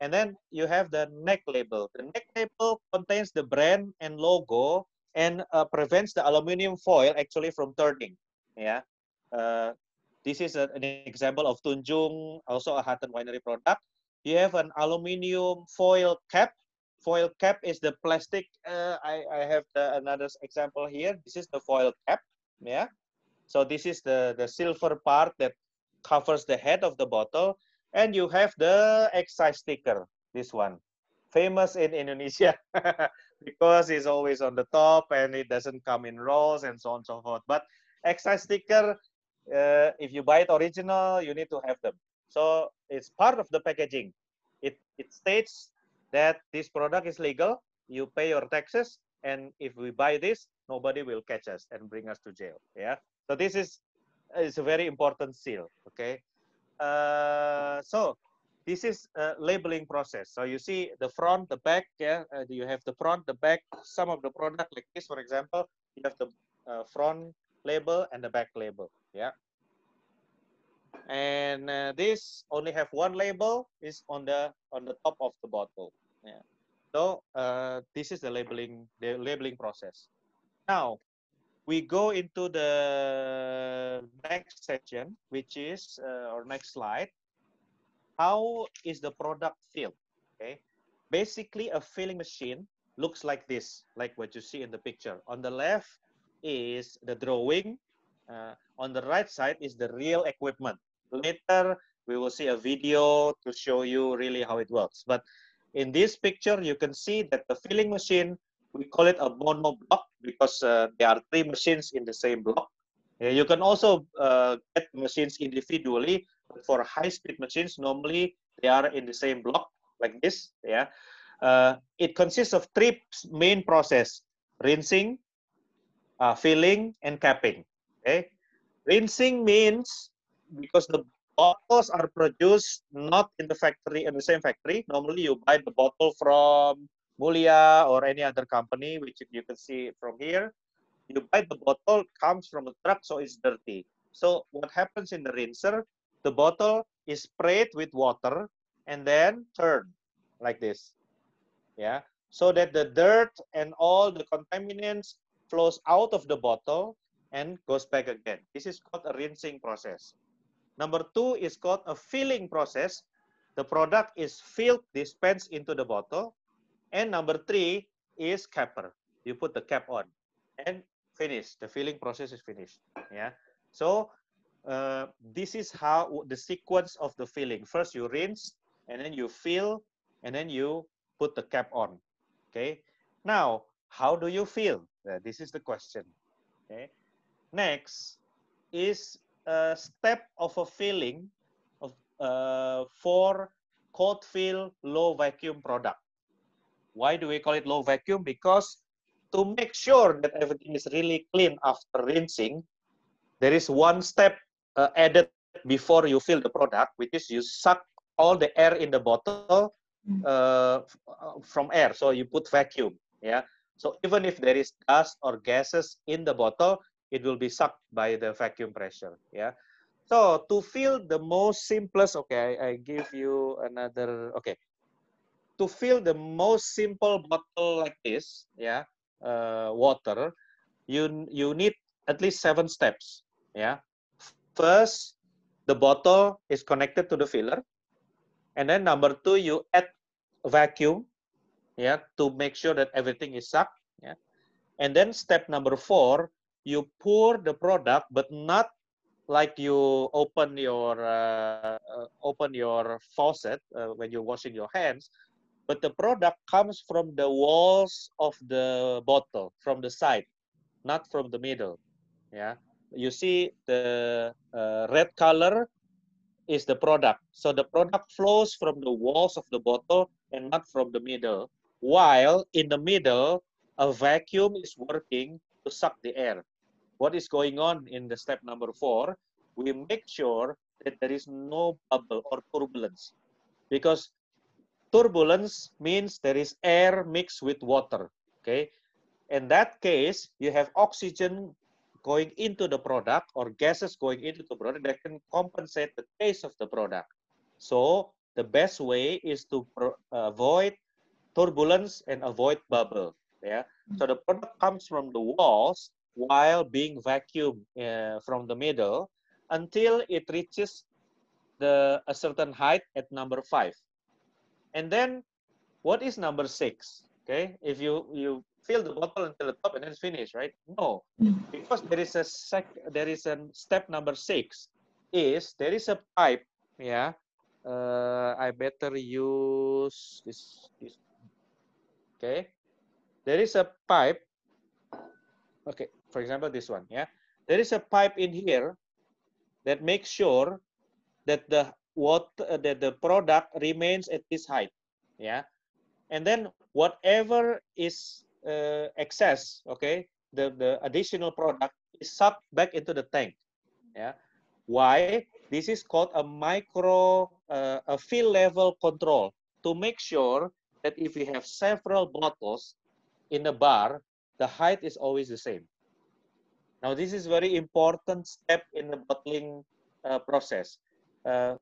and then you have the neck label the neck label contains the brand and logo and uh, prevents the aluminum foil actually from turning yeah uh, this is a, an example of tunjung also a Hatten winery product you have an aluminum foil cap foil cap is the plastic. Uh, I, I have the, another example here. This is the foil cap. Yeah. So this is the, the silver part that covers the head of the bottle. And you have the excise sticker, this one. Famous in Indonesia because it's always on the top and it doesn't come in rolls and so on and so forth. But excise sticker, uh, if you buy it original, you need to have them. So it's part of the packaging. It, it states that this product is legal, you pay your taxes, and if we buy this, nobody will catch us and bring us to jail. Yeah. So this is is a very important seal. Okay. Uh, so this is a labeling process. So you see the front, the back. Yeah. Uh, you have the front, the back. Some of the product like this, for example, you have the uh, front label and the back label. Yeah and uh, this only have one label is on the on the top of the bottle yeah so uh, this is the labeling the labeling process now we go into the next section which is uh, our next slide. How is the product filled? Okay. Basically a filling machine looks like this like what you see in the picture. On the left is the drawing uh, on the right side is the real equipment. Later we will see a video to show you really how it works. But in this picture you can see that the filling machine we call it a mono block because uh, there are three machines in the same block. Yeah, you can also uh, get machines individually but for high speed machines normally they are in the same block like this yeah. Uh, it consists of three main process rinsing uh, filling and capping okay. Rinsing means because the bottles are produced not in the factory in the same factory. Normally, you buy the bottle from Mulia or any other company, which you can see from here. You buy the bottle comes from a truck, so it's dirty. So what happens in the rinser? The bottle is sprayed with water and then turned like this. Yeah, so that the dirt and all the contaminants flows out of the bottle and goes back again. This is called a rinsing process. Number two is called a filling process. The product is filled, dispensed into the bottle. And number three is capper. You put the cap on and finish. The filling process is finished. Yeah. So uh, this is how the sequence of the filling. First you rinse and then you fill and then you put the cap on. Okay. Now, how do you fill? Uh, this is the question. Okay. Next is a step of a filling of uh, for cold fill low vacuum product. Why do we call it low vacuum? Because to make sure that everything is really clean after rinsing, there is one step uh, added before you fill the product, which is you suck all the air in the bottle mm. uh, from air. So you put vacuum. Yeah. So even if there is dust or gases in the bottle, it will be sucked by the vacuum pressure. Yeah. So to fill the most simplest, okay, I, I give you another, okay. To fill the most simple bottle like this, yeah, uh, water, you you need at least seven steps. Yeah. First, the bottle is connected to the filler, and then number two, you add vacuum, yeah, to make sure that everything is sucked. Yeah. And then step number four, you pour the product, but not like you open your uh, open your faucet uh, when you're washing your hands but the product comes from the walls of the bottle from the side not from the middle. Yeah? You see the uh, red color is the product. So the product flows from the walls of the bottle and not from the middle while in the middle a vacuum is working to suck the air. What is going on in the step number four, we make sure that there is no bubble or turbulence. Because turbulence means there is air mixed with water. Okay. In that case, you have oxygen going into the product or gases going into the product that can compensate the taste of the product. So the best way is to avoid turbulence and avoid bubble. Yeah. So the product comes from the walls while being vacuumed uh, from the middle until it reaches the a certain height at number five. And then what is number six? Okay, if you you fill the bottle until the top and then it's finished, right? No, because there is a sec there is a step number six is there is a pipe, yeah. Uh, I better use this, this. Okay, there is a pipe. Okay, for example, this one, yeah, there is a pipe in here that makes sure that the what uh, that the product remains at this height, yeah, and then whatever is uh, excess, okay, the the additional product is sucked back into the tank, yeah. Why? This is called a micro uh, a fill level control to make sure that if we have several bottles in a bar, the height is always the same. Now, this is very important step in the bottling uh, process. Uh,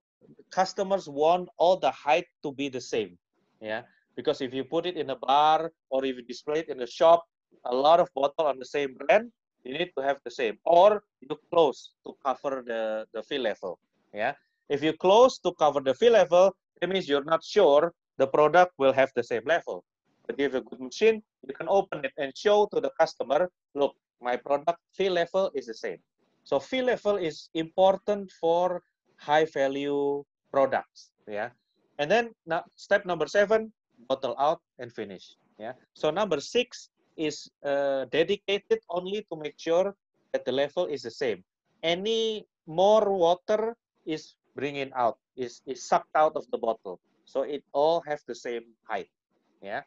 customers want all the height to be the same. Yeah, because if you put it in a bar or if you display it in a shop, a lot of bottle on the same brand, you need to have the same. Or you close to cover the, the fill level. Yeah, if you close to cover the fill level, it means you're not sure the product will have the same level. But if you have a good machine, you can open it and show to the customer, look, my product fill level is the same. So fill level is important for high value products. Yeah. And then step number seven, bottle out and finish. Yeah. So number six is uh, dedicated only to make sure that the level is the same. Any more water is bringing out, is, is sucked out of the bottle. So it all have the same height. Yeah.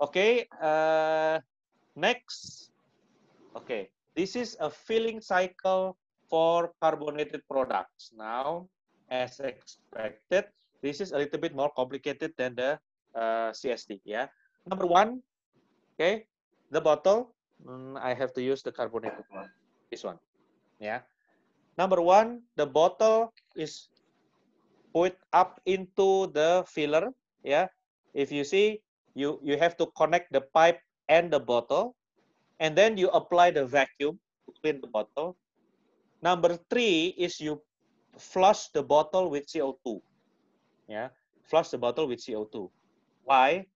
Okay. Uh, next Okay, this is a filling cycle for carbonated products. Now, as expected, this is a little bit more complicated than the uh, CSD. Yeah. Number one, okay, the bottle. Mm, I have to use the carbonated one. This one. Yeah. Number one, the bottle is put up into the filler. Yeah. If you see, you you have to connect the pipe and the bottle and then you apply the vacuum to clean the bottle. Number three is you flush the bottle with CO2. Yeah, flush the bottle with CO2. Why?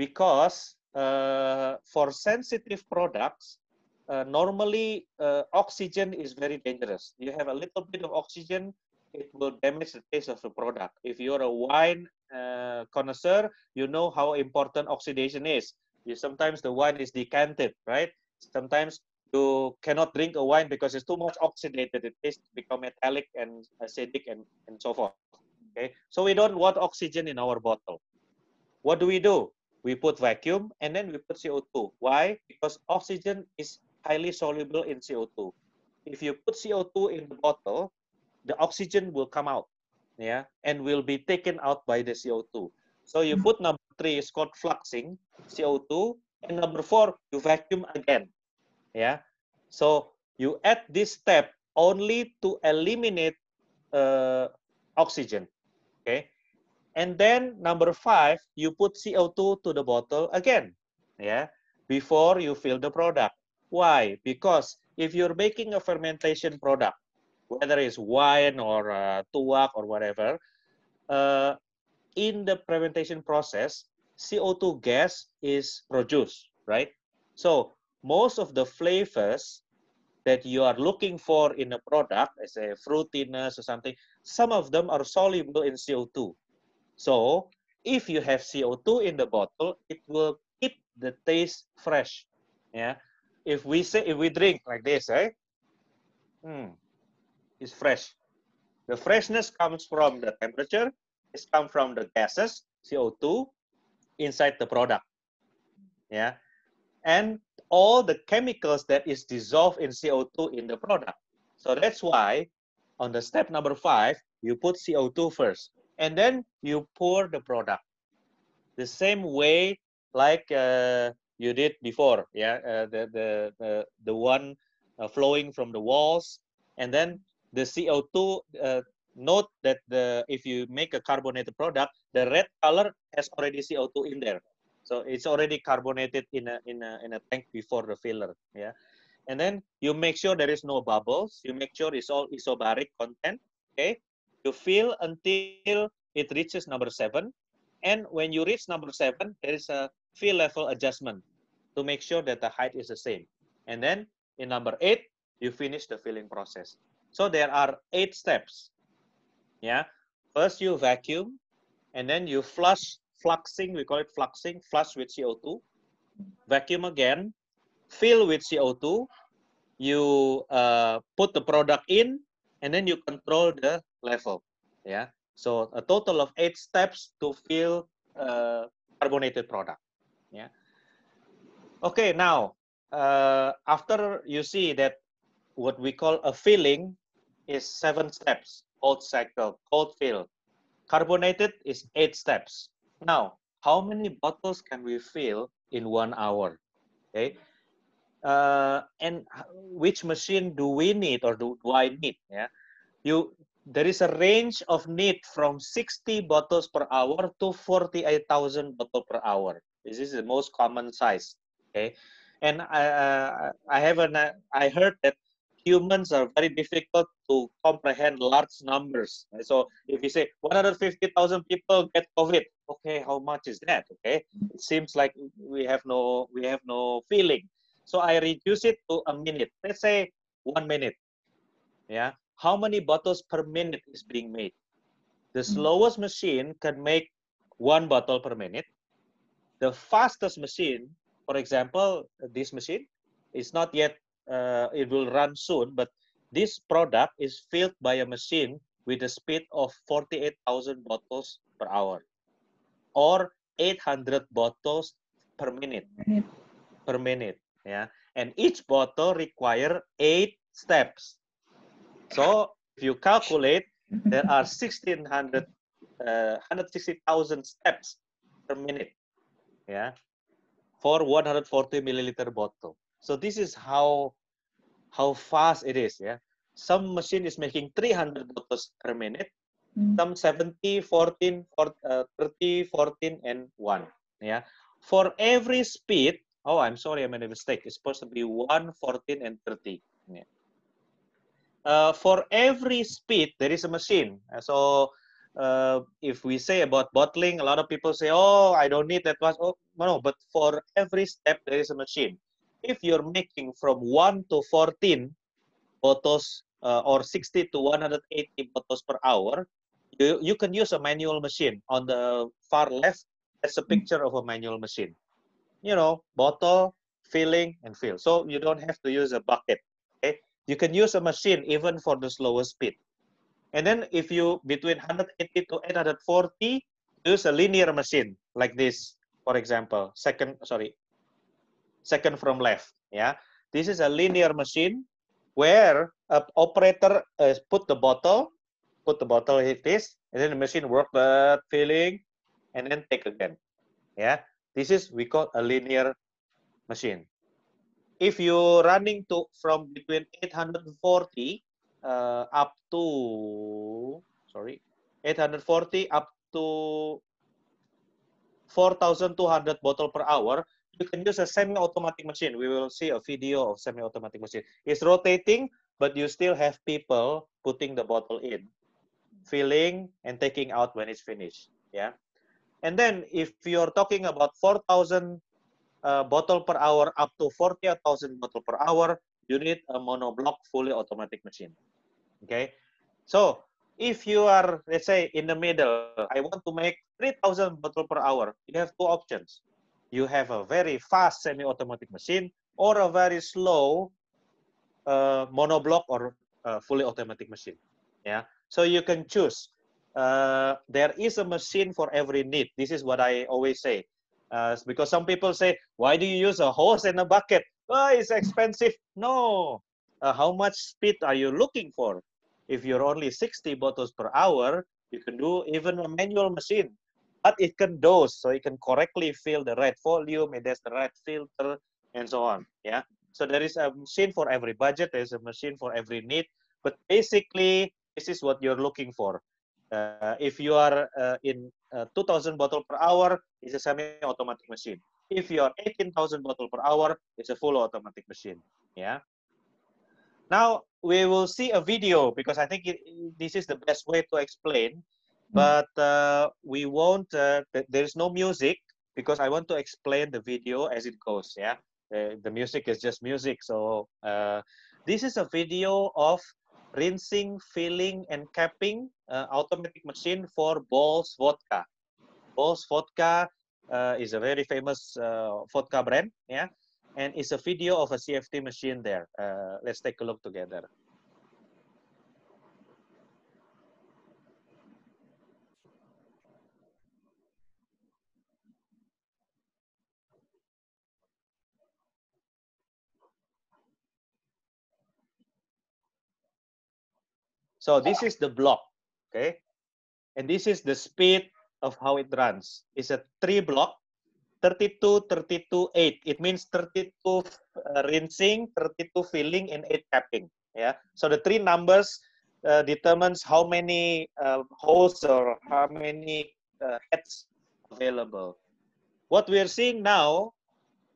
because uh, for sensitive products, uh, normally uh, oxygen is very dangerous. You have a little bit of oxygen, it will damage the taste of the product. If you're a wine uh, connoisseur, you know how important oxidation is. You sometimes the wine is decanted, right? Sometimes you cannot drink a wine because it's too much oxidated. It tastes become metallic and acidic and, and so forth. Okay, so we don't want oxygen in our bottle. What do we do? We put vacuum and then we put CO2. Why? Because oxygen is highly soluble in CO2. If you put CO2 in the bottle, the oxygen will come out, yeah, and will be taken out by the CO2. So you hmm. put number three, it's called fluxing, CO2, and number four, you vacuum again, yeah. So you add this step only to eliminate uh, oxygen, okay. And then number five, you put CO2 to the bottle again, yeah, before you fill the product. Why? Because if you're making a fermentation product, whether it's wine or uh, tuak or whatever, uh, in the fermentation process, CO2 gas is produced, right? So most of the flavors that you are looking for in a product, as a fruitiness or something, some of them are soluble in CO2. So if you have CO2 in the bottle, it will keep the taste fresh. Yeah. If we say if we drink like this, right? Hmm, it's fresh. The freshness comes from the temperature. It's come from the gases, CO2, inside the product. Yeah. And all the chemicals that is dissolved in CO2 in the product. So that's why on the step number five, you put CO2 first, and then you pour the product. The same way like uh, you did before, yeah, uh, the, the, the, the one uh, flowing from the walls, and then the CO2, uh, note that the if you make a carbonated product, the red color has already CO2 in there. So it's already carbonated in a in a in a tank before the filler. Yeah. And then you make sure there is no bubbles. You make sure it's all isobaric content. Okay. You fill until it reaches number seven. And when you reach number seven, there is a fill level adjustment to make sure that the height is the same. And then in number eight, you finish the filling process. So there are eight steps. Yeah. First you vacuum and then you flush, fluxing, we call it fluxing, flush with CO2. Vacuum again, fill with CO2. You uh, put the product in and then you control the level. Yeah. So a total of eight steps to fill uh, carbonated product. Yeah. Okay, now uh, after you see that what we call a filling is seven steps, cold cycle, cold fill. Carbonated is eight steps. Now, how many bottles can we fill in one hour? Okay. Uh, and which machine do we need or do, do I need? Yeah. You there is a range of need from 60 bottles per hour to 48,000 bottles per hour. This is the most common size. Okay. And I, uh, I have an, uh, I heard that humans are very difficult to comprehend large numbers. So if you say 150,000 people get COVID, okay, how much is that? Okay, it seems like we have no we have no feeling. So I reduce it to a minute. Let's say one minute. Yeah, how many bottles per minute is being made? The mm-hmm. slowest machine can make one bottle per minute. The fastest machine, for example, this machine is not yet uh, it will run soon, but this product is filled by a machine with a speed of 48,000 bottles per hour or 800 bottles per minute. Per minute. Yeah and each bottle require eight steps. So if you calculate there are 1600 uh, 160,000 steps per minute yeah for 140 milliliter bottle. So this is how how fast it is. Yeah, some machine is making 300 bottles per minute, mm. some 70, 14, uh, 30, 14, and one. Yeah, for every speed. Oh, I'm sorry, I made a mistake. It's supposed to be 1, 14, and 30. Yeah. Uh, for every speed, there is a machine. So uh, if we say about bottling, a lot of people say, "Oh, I don't need that much." Oh, no, but for every step there is a machine. If you're making from one to fourteen bottles uh, or sixty to one hundred eighty bottles per hour, you you can use a manual machine. On the far left, that's a picture of a manual machine. You know, bottle, filling, and fill. So you don't have to use a bucket. Okay, you can use a machine even for the slowest speed. And then if you between 180 to 840, use a linear machine like this, for example, second, sorry, second from left. Yeah, this is a linear machine where a operator uh, put the bottle, put the bottle hit this, and then the machine work that filling, and then take again. Yeah, this is we call a linear machine. If you running to from between 840 uh, up to sorry 840 up to 4200 bottle per hour you can use a semi-automatic machine we will see a video of semi-automatic machine it's rotating but you still have people putting the bottle in filling and taking out when it's finished yeah and then if you're talking about 4000 uh, bottle per hour up to 40,000 bottle per hour you need a monoblock fully automatic machine. Okay, so if you are let's say in the middle, I want to make 3,000 bottle per hour. You have two options. You have a very fast semi-automatic machine or a very slow uh, monoblock or uh, fully automatic machine. Yeah, so you can choose. Uh, there is a machine for every need. This is what I always say. Uh, because some people say, why do you use a hose and a bucket? oh, it's expensive. No. Uh, how much speed are you looking for? If you're only 60 bottles per hour, you can do even a manual machine. But it can dose, so it can correctly fill the right volume, it has the right filter, and so on. Yeah. So there is a machine for every budget, there's a machine for every need. But basically, this is what you're looking for. Uh, if you are uh, in uh, 2000 bottle per hour, it's a semi-automatic machine. If you are 18,000 bottle per hour, it's a full automatic machine. Yeah. Now we will see a video because I think it, this is the best way to explain. Hmm. But uh, we won't. Uh, th there is no music because I want to explain the video as it goes. Yeah. Uh, the music is just music. So uh, this is a video of rinsing, filling, and capping uh, automatic machine for Bols vodka. Bols vodka uh, is a very famous uh, vodka brand, yeah, and it's a video of a CFT machine there. Uh, let's take a look together. So this is the block, okay? And this is the speed of how it runs. It's a three block, 32, 32, 8. It means 32 uh, rinsing, 32 filling, and 8 tapping. Yeah. So the three numbers uh, determines how many uh, holes or how many uh, heads available. What we are seeing now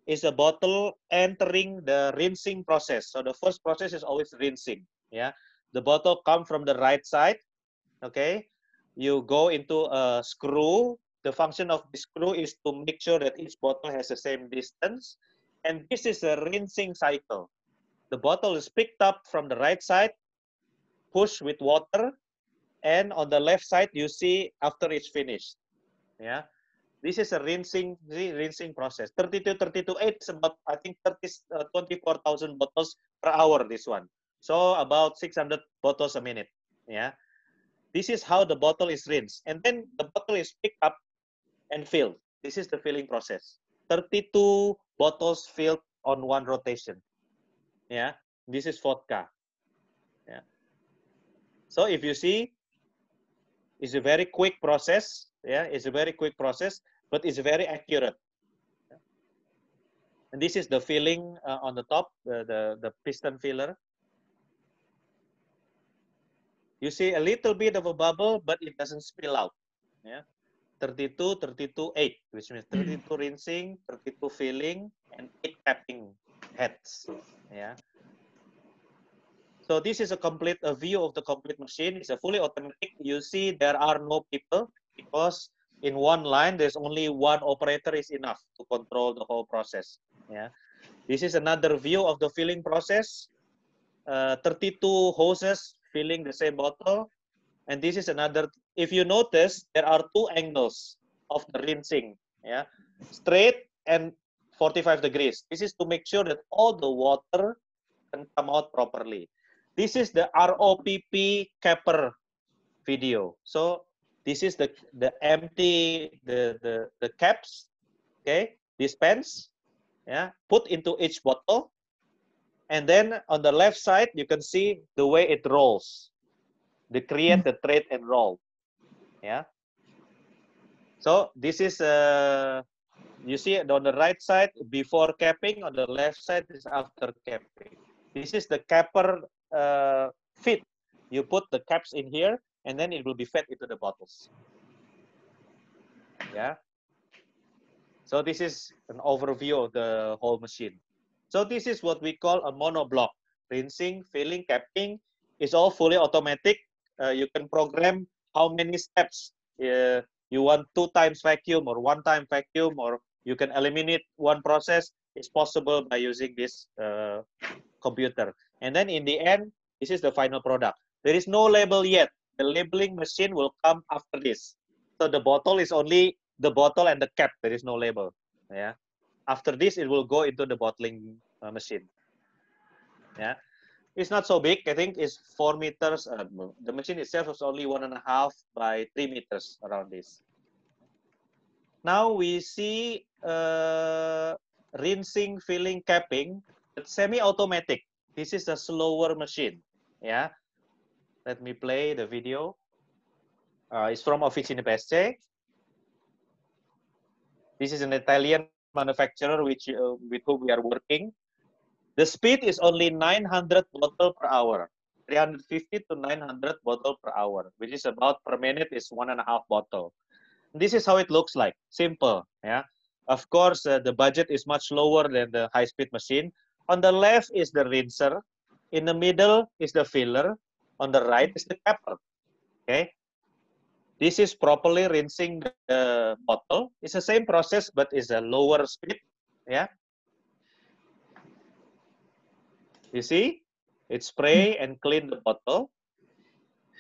is a bottle entering the rinsing process. So the first process is always rinsing. Yeah. The bottle come from the right side. Okay you go into a screw. The function of the screw is to make sure that each bottle has the same distance. And this is a rinsing cycle. The bottle is picked up from the right side, pushed with water, and on the left side, you see after it's finished. Yeah. This is a rinsing rinsing process. 32, 32, 8 is about, I think, 30, uh, 24,000 bottles per hour, this one. So about 600 bottles a minute. Yeah. This is how the bottle is rinsed. And then the bottle is picked up and filled. This is the filling process. 32 bottles filled on one rotation. Yeah, this is vodka. Yeah. So if you see, it's a very quick process. Yeah, it's a very quick process, but it's very accurate. And this is the filling uh, on the top, the, the, the piston filler. You see a little bit of a bubble, but it doesn't spill out. Yeah. 32, 32, 8, which means hmm. 32 rinsing, 32 filling, and 8 tapping heads. Yeah. So this is a complete a view of the complete machine. It's a fully automatic. You see there are no people because in one line there's only one operator is enough to control the whole process. Yeah. This is another view of the filling process. Uh, 32 hoses filling the same bottle. And this is another, if you notice, there are two angles of the rinsing. Yeah. Straight and 45 degrees. This is to make sure that all the water can come out properly. This is the ROPP capper video. So this is the, the empty, the, the, the caps, okay, dispense, yeah, put into each bottle. And then on the left side, you can see the way it rolls. The create the thread and roll, yeah. So this is, uh, you see on the right side before capping, on the left side is after capping. This is the capper uh, fit. You put the caps in here and then it will be fed into the bottles. Yeah. So this is an overview of the whole machine. So this is what we call a monoblock. Rinsing, filling, capping is all fully automatic. Uh, you can program how many steps uh, you want two times vacuum or one time vacuum or you can eliminate one process. It's possible by using this uh, computer. And then in the end, this is the final product. There is no label yet. The labeling machine will come after this. So the bottle is only the bottle and the cap. There is no label. Yeah. After this, it will go into the bottling uh, machine. Yeah. It's not so big. I think it's four meters. Uh, the machine itself is only one and a half by three meters around this. Now we see uh, rinsing, filling, capping. It's semi-automatic. This is a slower machine. Yeah. Let me play the video. Uh, it's from Officine Pesce. This is an Italian manufacturer which uh, with whom we are working. The speed is only 900 bottle per hour, 350 to 900 bottle per hour, which is about per minute is one and a half bottle. This is how it looks like. Simple, yeah. Of course, uh, the budget is much lower than the high-speed machine. On the left is the rinser. In the middle is the filler. On the right is the capper. Okay. This is properly rinsing the bottle. It's the same process, but it's a lower speed. Yeah. You see, it spray and clean the bottle.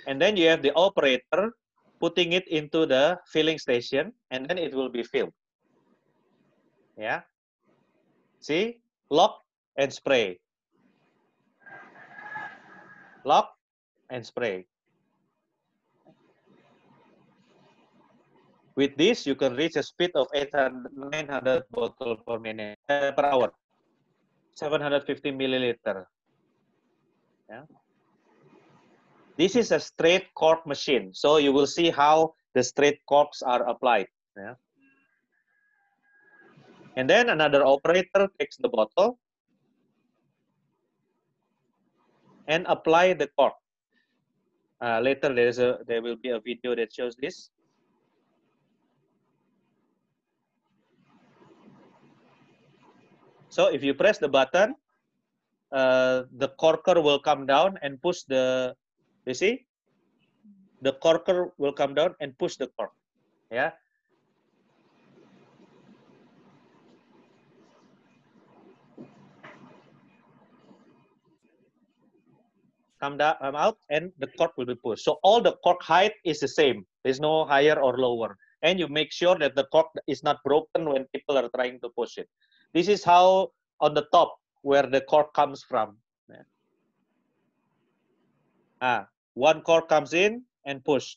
And then you have the operator putting it into the filling station and then it will be filled. Yeah. See, lock and spray. Lock and spray. With this, you can reach a speed of 800, 900 bottle per minute uh, per hour, 750 milliliter. Yeah. This is a straight cork machine, so you will see how the straight corks are applied. Yeah. And then another operator takes the bottle and apply the cork. Uh, later, there is a there will be a video that shows this. So if you press the button, uh, the corker will come down and push the, you see? The corker will come down and push the cork. Yeah. Come down, come out, and the cork will be pushed. So all the cork height is the same. There's no higher or lower. And you make sure that the cork is not broken when people are trying to push it. This is how on the top where the cork comes from. Ah, one cork comes in and push.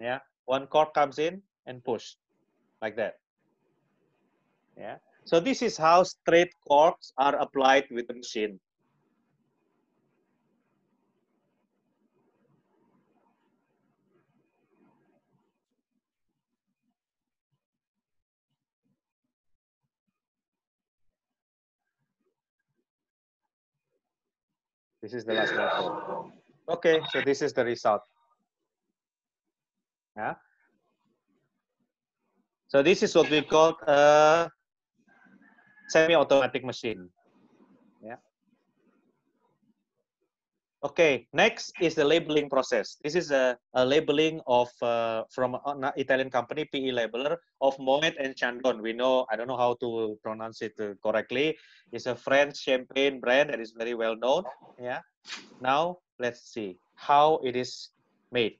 Yeah, one cork comes in and push like that. Yeah. So this is how straight corks are applied with the machine. This is the last bottle. Okay, so this is the result. Yeah. So this is what we call a semi-automatic machine. Yeah. Okay, next is the labeling process. This is a, a labeling of uh, from an Italian company, PE Labeler, of Moet and Chandon. We know, I don't know how to pronounce it uh, correctly. It's a French champagne brand that is very well known. Yeah. Now let's see how it is made.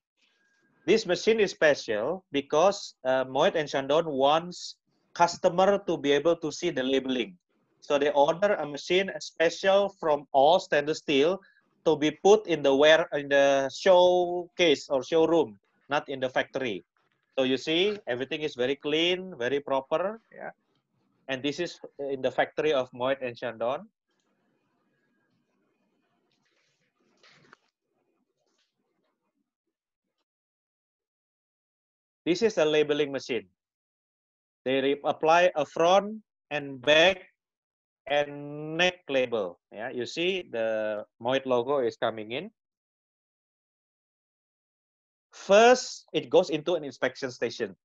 This machine is special because uh, Moet and Chandon wants customer to be able to see the labeling. So they order a machine special from all stainless steel to be put in the where in the showcase or showroom, not in the factory. So you see, everything is very clean, very proper. Yeah, and this is in the factory of Moet and Chandon. This is a labeling machine. They apply a front and back and neck label. Yeah, you see the Moet logo is coming in. First, it goes into an inspection station.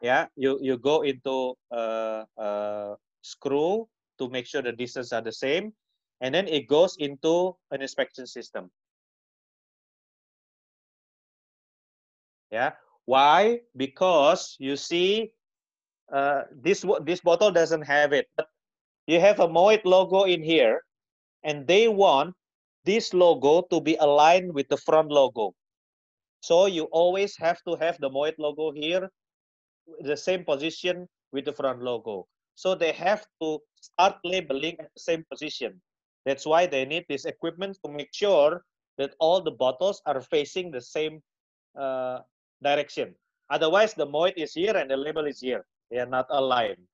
Yeah, you, you go into a, a screw to make sure the distance are the same. And then it goes into an inspection system. Yeah, why? Because you see uh, this this bottle doesn't have it but you have a Moet logo in here and they want this logo to be aligned with the front logo. So you always have to have the Moet logo here the same position with the front logo. So they have to start labeling at the same position. That's why they need this equipment to make sure that all the bottles are facing the same uh, direction. Otherwise the Moet is here and the label is here they are not aligned.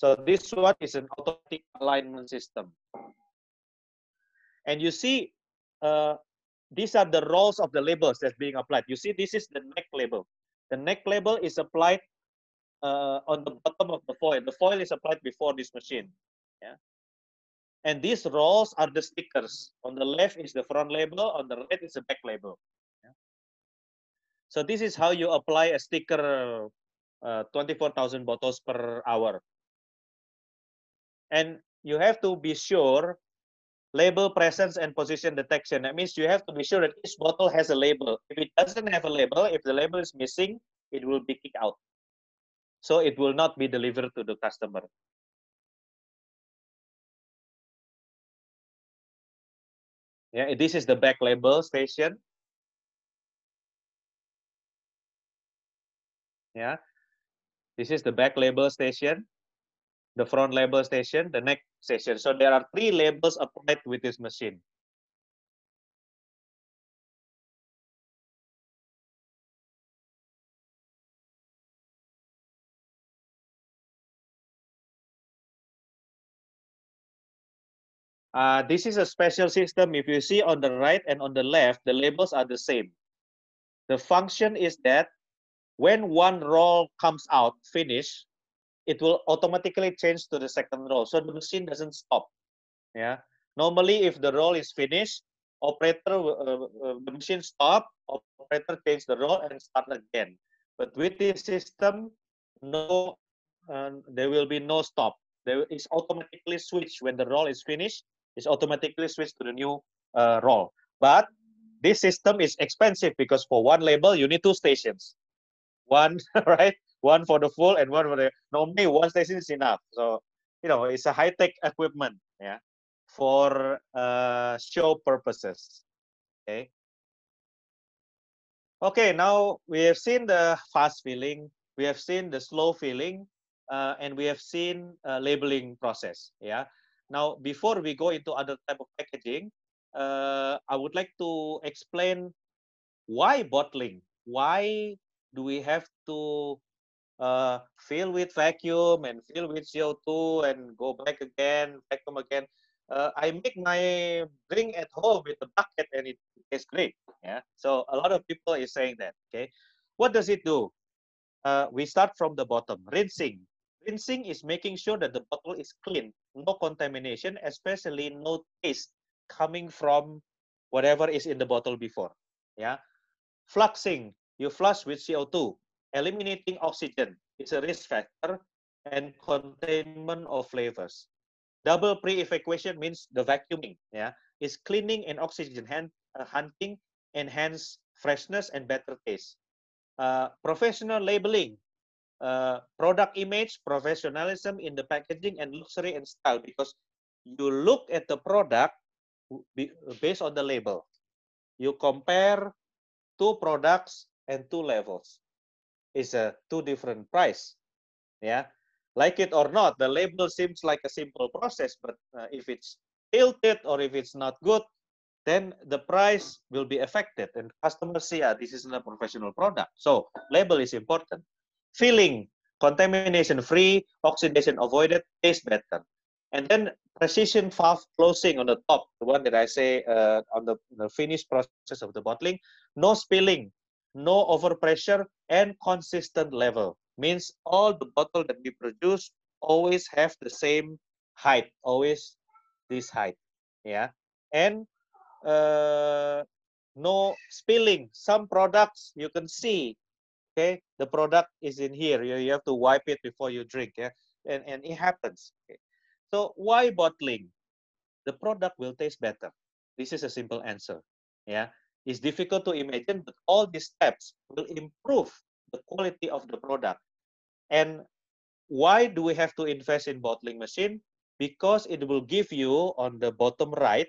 So this one is an automatic alignment system. And you see, uh, these are the rolls of the labels that's being applied. You see, this is the neck label. The neck label is applied uh, on the bottom of the foil. The foil is applied before this machine. Yeah. And these rows are the stickers. On the left is the front label. On the right is the back label. Yeah. So this is how you apply a sticker uh, 24,000 bottles per hour. And you have to be sure label presence and position detection. That means you have to be sure that each bottle has a label. If it doesn't have a label, if the label is missing, it will be kicked out. So it will not be delivered to the customer. Yeah, this is the back label station. Yeah, this is the back label station, the front label station, the neck station. So there are three labels applied with this machine. Uh, this is a special system. If you see on the right and on the left, the labels are the same. The function is that when one roll comes out finished, it will automatically change to the second roll. So the machine doesn't stop. Yeah. Normally, if the roll is finished, operator uh, uh, the machine stop, operator change the roll and start again. But with this system, no, uh, there will be no stop. There is automatically switch when the roll is finished. It's automatically switched to the new uh, roll. But this system is expensive because for one label you need two stations one right? One for the full and one for the normally one station is enough. So you know it's a high-tech equipment yeah for uh, show purposes okay? Okay now we have seen the fast filling we have seen the slow filling uh, and we have seen uh, labeling process yeah? Now before we go into other type of packaging uh, i would like to explain why bottling why do we have to uh, fill with vacuum and fill with CO2 and go back again, vacuum again? Uh, I make my drink at home with a bucket and it tastes great. Yeah. So a lot of people is saying that. Okay. What does it do? Uh, we start from the bottom. Rinsing. Rinsing is making sure that the bottle is clean, no contamination, especially no taste coming from whatever is in the bottle before. Yeah. Fluxing you flush with CO2. Eliminating oxygen is a risk factor and containment of flavors. Double pre-evacuation means the vacuuming. Yeah, is cleaning and oxygen hand, uh, hunting, enhance freshness and better taste. Uh, professional labeling, uh, product image, professionalism in the packaging, and luxury and style because you look at the product based on the label. You compare two products and two levels. It's a two different price. Yeah, like it or not, the label seems like a simple process, but uh, if it's tilted or if it's not good, then the price will be affected and customers see, ah, this isn't a professional product. So label is important. Filling, contamination free, oxidation avoided, taste better. And then precision valve closing on the top, the one that I say uh, on the, the finished process of the bottling, no spilling, no overpressure, and consistent level. Means all the bottle that we produce always have the same height, always this height. Yeah, and uh, no spilling. Some products you can see, okay, the product is in here. You, you have to wipe it before you drink. Yeah, and and it happens. Okay? So why bottling? The product will taste better. This is a simple answer. Yeah, it's difficult to imagine, but all these steps will improve the quality of the product. And why do we have to invest in bottling machine? Because it will give you on the bottom right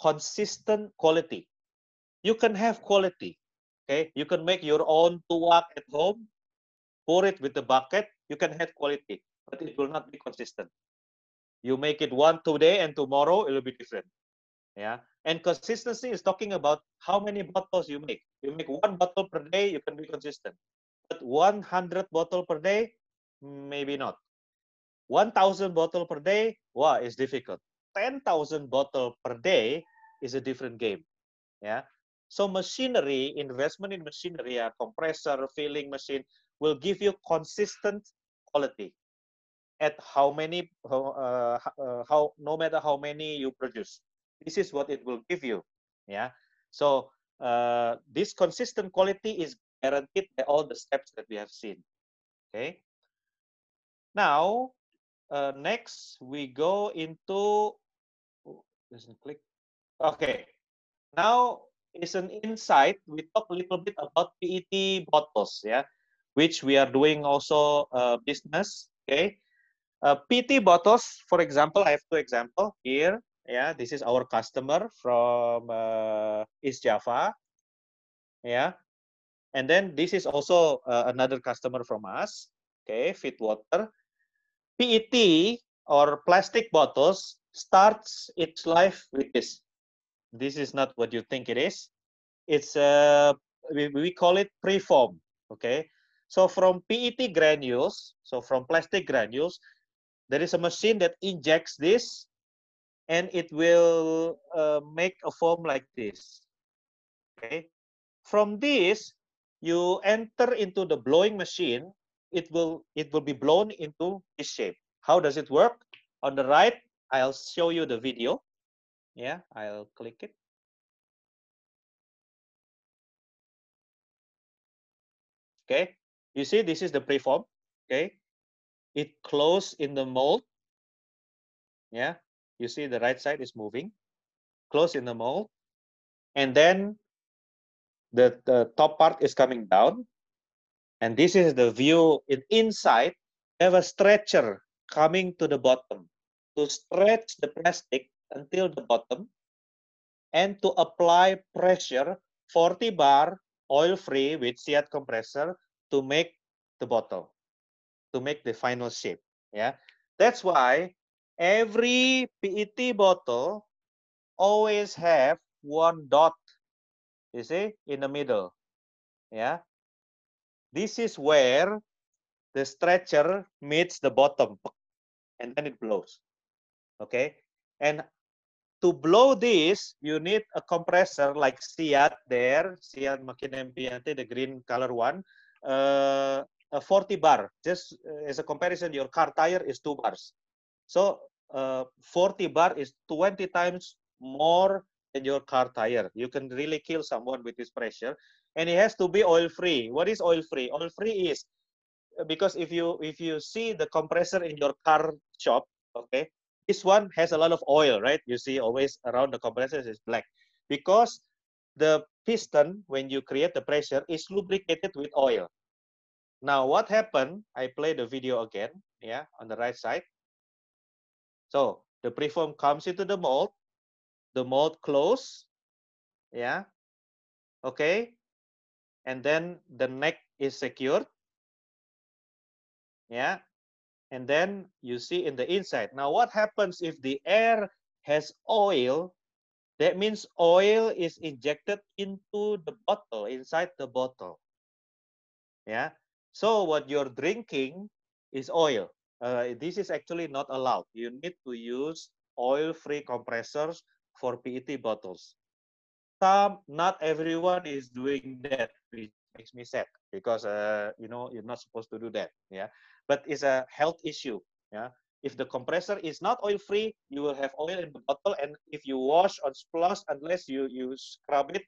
consistent quality. You can have quality. Okay, you can make your own tuak at home, pour it with the bucket. You can have quality, but it will not be consistent. You make it one today and tomorrow it will be different. Yeah. And consistency is talking about how many bottles you make. You make one bottle per day, you can be consistent. But 100 bottle per day, maybe not. 1,000 bottle per day, wow, it's difficult. 10,000 bottle per day is a different game. Yeah. So machinery, investment in machinery, a compressor, filling machine will give you consistent quality at how many uh, uh, how no matter how many you produce this is what it will give you yeah? So uh, this consistent quality is guaranteed by all the steps that we have seen okay? Now uh, next we go into oh, doesn't click. Okay. Now is an insight. We talk a little bit about pet bottles yeah? Which we are doing also uh, business okay? Uh, PT bottles, for example, I have two example here. Yeah, this is our customer from uh, East Java. Yeah, and then this is also uh, another customer from us. Okay, Fit Water. PET or plastic bottles starts its life with this. This is not what you think it is. It's uh, we, we call it preform. Okay, so from PET granules, so from plastic granules, there is a machine that injects this and it will uh, make a foam like this. Okay? From this you enter into the blowing machine. It will it will be blown into this shape. How does it work? On the right i'll show you the video. Yeah i'll click it. Okay? You see this is the preform. Okay? It close in the mold. Yeah, you see the right side is moving, close in the mold. And then the, the top part is coming down. And this is the view in inside. have a stretcher coming to the bottom to stretch the plastic until the bottom and to apply pressure 40 bar oil free with SIAD compressor to make the bottle to make the final shape. Yeah, that's why every PET bottle always have one dot. You see in the middle. Yeah, this is where the stretcher meets the bottom, and then it blows. Okay, and to blow this, you need a compressor like SIAD there, SIAD Macchine Impianti, the green color one. Uh, uh, 40 bar. Just uh, as a comparison, your car tire is two bars. So uh, 40 bar is 20 times more than your car tire. You can really kill someone with this pressure. And it has to be oil free. What is oil free? Oil free is because if you if you see the compressor in your car shop, okay, this one has a lot of oil, right? You see always around the compressor is black because the piston, when you create the pressure, is lubricated with oil. Now, what happened? I play the video again, yeah, on the right side. So the preform comes into the mold, the mold close, yeah, okay, and then the neck is secured, yeah, and then you see in the inside. Now, what happens if the air has oil? That means oil is injected into the bottle, inside the bottle. Yeah. So what you're drinking is oil. Uh, this is actually not allowed. You need to use oil-free compressors for PET bottles. Some, not everyone is doing that, which makes me sad because uh, you know you're not supposed to do that. Yeah but it's a health issue. Yeah. If the compressor is not oil free, you will have oil in the bottle, and if you wash or splash, unless you you scrub it,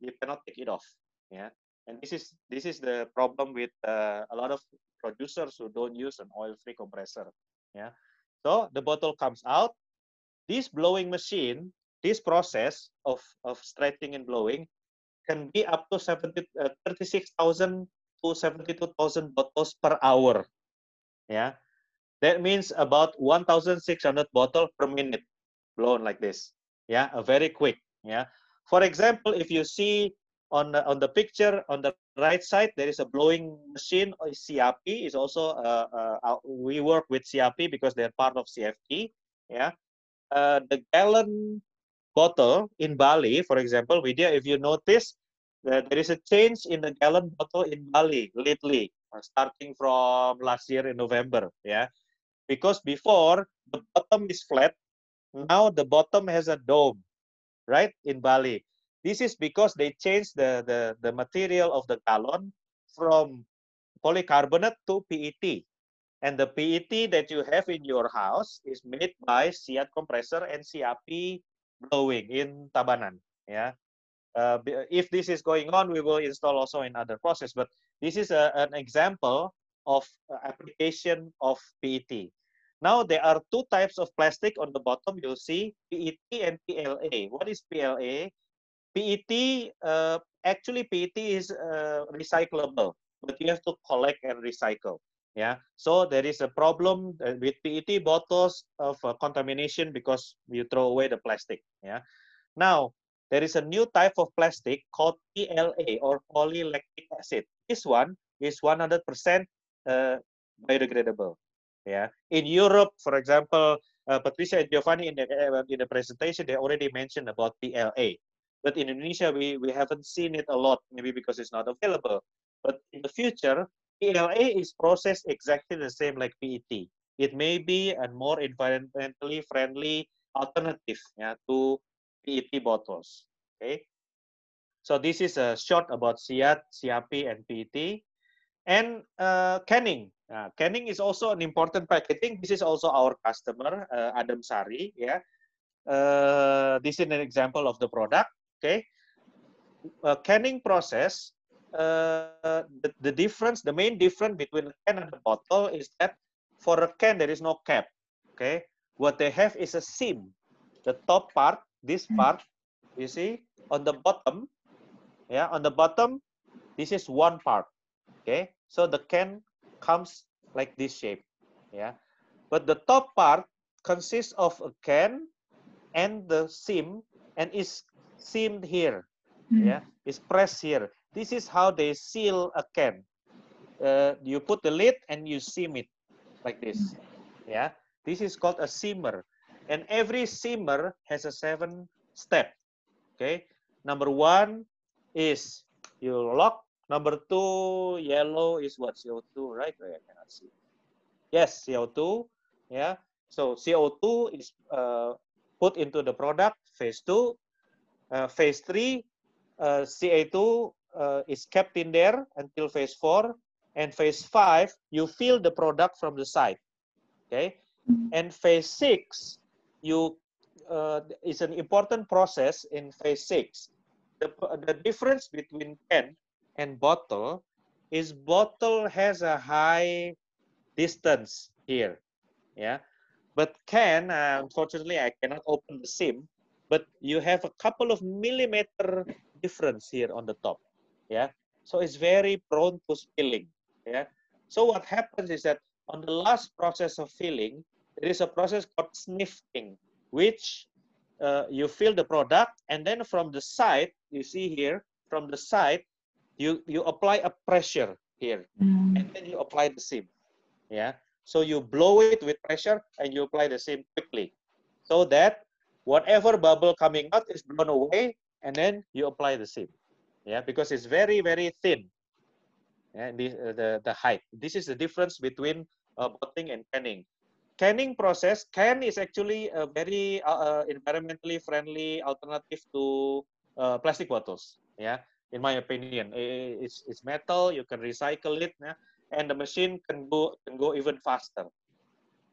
you cannot take it off. Yeah. And this is this is the problem with uh, a lot of producers who don't use an oil free compressor. Yeah. So the bottle comes out. This blowing machine, this process of of stretching and blowing, can be up to 70, uh, 36,000 to 72,000 bottles per hour yeah that means about 1600 bottle per minute blown like this yeah a very quick yeah for example if you see on the, on the picture on the right side there is a blowing machine CAP is also uh, uh, we work with CAP because they're part of CFT yeah uh, the gallon bottle in Bali for example Vidya if you notice uh, there is a change in the gallon bottle in Bali lately uh, starting from last year in November. Yeah, because before the bottom is flat, now the bottom has a dome, right? In Bali, this is because they changed the the the material of the gallon from polycarbonate to PET. And the PET that you have in your house is made by Siat compressor and CAP blowing in Tabanan. Yeah. Uh, if this is going on, we will install also in other process. But this is a, an example of uh, application of PET. Now there are two types of plastic on the bottom. You'll see PET and PLA. What is PLA? PET, uh, actually PET is uh, recyclable, but you have to collect and recycle. Yeah, so there is a problem uh, with PET bottles of uh, contamination because you throw away the plastic. Yeah, now there is a new type of plastic called PLA or polylactic acid. This one is 100% uh, biodegradable. Yeah. In Europe, for example, uh, Patricia and Giovanni in the, in the presentation, they already mentioned about PLA. But in Indonesia, we, we haven't seen it a lot, maybe because it's not available. But in the future, PLA is processed exactly the same like PET. It may be a more environmentally friendly alternative yeah, to PET bottles. Okay. So this is a short about SIAD, CAP, and PET. And uh, canning. Uh, canning is also an important packaging. This is also our customer, uh, Adem Sari. Yeah. Uh, this is an example of the product. Okay. Uh, canning process. Uh, the, the difference, the main difference between a can and a bottle is that for a can there is no cap. Okay. What they have is a seam. The top part, this part, you see, on the bottom yeah on the bottom this is one part okay so the can comes like this shape yeah but the top part consists of a can and the seam and is seamed here mm. yeah is pressed here this is how they seal a can uh, you put the lid and you seam it like this yeah this is called a seamer and every seamer has a seven step okay number one is you lock. Number two, yellow is what? CO2, right? I cannot see. Yes, CO2. Yeah. So CO2 is uh, put into the product, phase two. Uh, phase three, uh, CO2 uh, is kept in there until phase four. And phase five, you fill the product from the side. Okay. And phase six, you uh, is an important process in phase six the, the difference between can and bottle is bottle has a high distance here yeah But can, uh, unfortunately, I cannot open the SIM, but you have a couple of millimeter difference here on the top. Yeah. So it's very prone to spilling. Yeah. So what happens is that on the last process of filling, there is a process called sniffing which uh, you fill the product and then from the side, you see here, from the side, you, you apply a pressure here mm. and then you apply the SIM. Yeah. So you blow it with pressure and you apply the SIM quickly so that whatever bubble coming out is blown away and then you apply the SIM. Yeah, because it's very, very thin. Yeah, the, the, the height. This is the difference between uh, bottling and canning. Canning process, can is actually a very uh, uh environmentally friendly alternative to uh, plastic bottles. Yeah, in my opinion, it's, it's metal, you can recycle it. Yeah? and the machine can go can go even faster.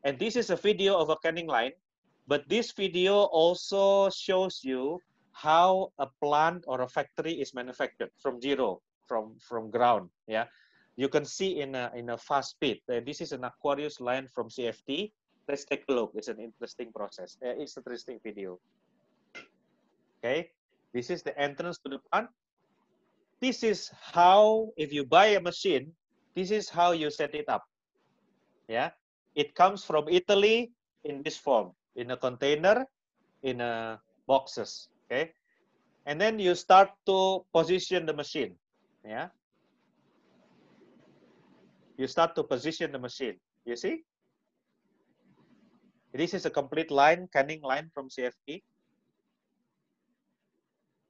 And this is a video of a canning line, but this video also shows you how a plant or a factory is manufactured from zero, from from ground. Yeah, you can see in a in a fast speed. Uh, this is an Aquarius line from CFT. Let's take a look. It's an interesting process. Uh, it's an interesting video. Okay, this is the entrance to the plant. This is how, if you buy a machine, this is how you set it up. Yeah, it comes from Italy in this form, in a container, in a boxes. Okay, and then you start to position the machine. Yeah, you start to position the machine. You see, this is a complete line, canning line from CFT.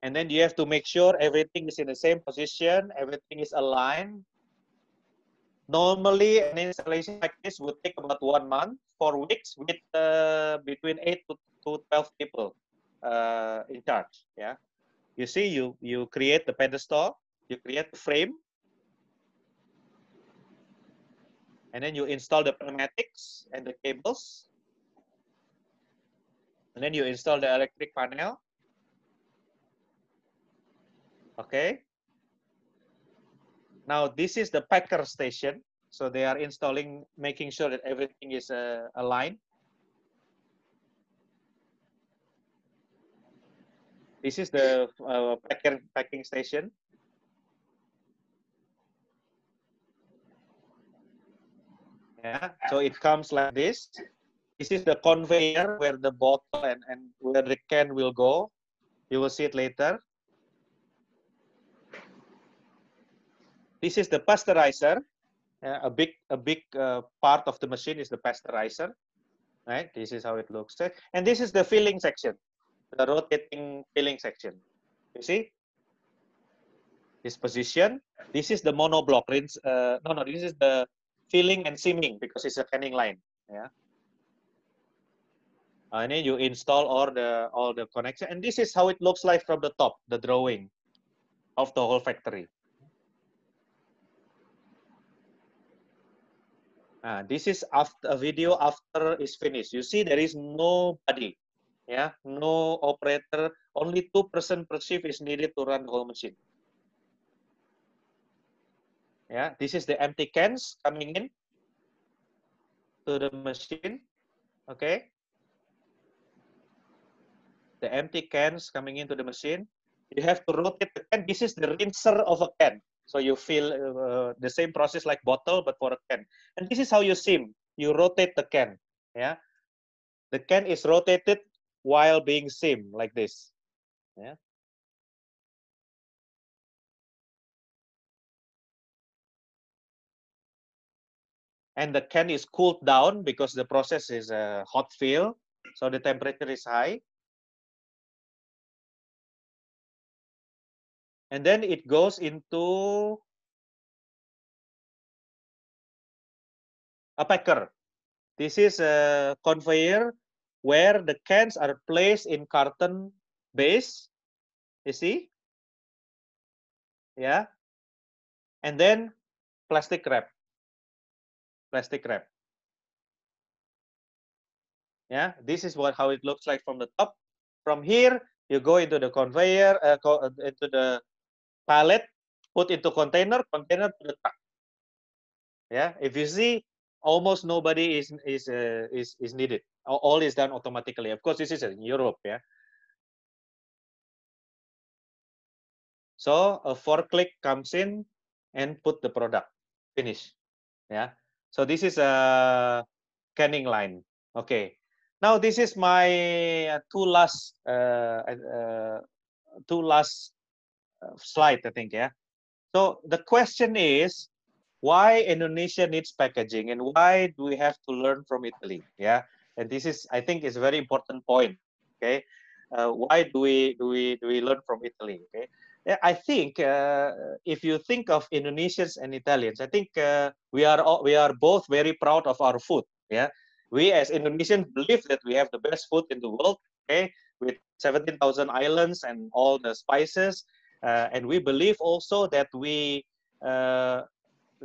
And then you have to make sure everything is in the same position, everything is aligned, Normally, an installation like this would take about one month, four weeks, with uh, between eight to, to twelve people uh, in charge. Yeah, you see, you you create the pedestal, you create the frame, and then you install the pneumatics and the cables, and then you install the electric panel. Okay, now this is the packer station. So they are installing, making sure that everything is uh, aligned. This is the uh, packer, packing station. Yeah, so it comes like this. This is the conveyor where the bottle and, and where the can will go. You will see it later. This is the pasteurizer. Uh, a big a big uh, part of the machine is the pasteurizer. Right. This is how it looks. And this is the filling section, the rotating filling section. You see this position. This is the monoblock. Uh, no, no. This is the filling and seaming because it's a canning line. Yeah. And then you install all the all the connection, and this is how it looks like from the top, the drawing of the whole factory. Uh, this is after a video after is finished. You see there is nobody, yeah, no operator. Only two person per shift is needed to run the whole machine. Yeah, this is the empty cans coming in to the machine. Okay. The empty cans coming into the machine. You have to rotate the can. This is the rinser of a can. So you fill uh, the same process like bottle, but for a can. And this is how you sim. You rotate the can. Yeah. The can is rotated while being sim like this. Yeah. And the can is cooled down because the process is a hot fill. So the temperature is high. And then it goes into a packer. This is a conveyor where the cans are placed in carton base. You see? Yeah. And then plastic wrap. Plastic wrap. Yeah, this is what how it looks like from the top. From here, you go into the conveyor, uh, into the pallet, put into container, container to the truck. Yeah, if you see almost nobody is is uh, is is needed. All is done automatically. Of course, this is in Europe, yeah. So a four click comes in and put the product, finish, yeah. So this is a canning line. Okay. Now this is my uh, two last uh, uh, two last slide, I think, yeah. So the question is, why Indonesia needs packaging and why do we have to learn from Italy? Yeah, and this is, I think, is a very important point. Okay, uh, why do we do we do we learn from Italy? Okay, I think uh, if you think of Indonesians and Italians, I think uh, we are all, we are both very proud of our food. Yeah, we as Indonesians believe that we have the best food in the world. Okay, with 17,000 islands and all the spices, and we believe also that we uh,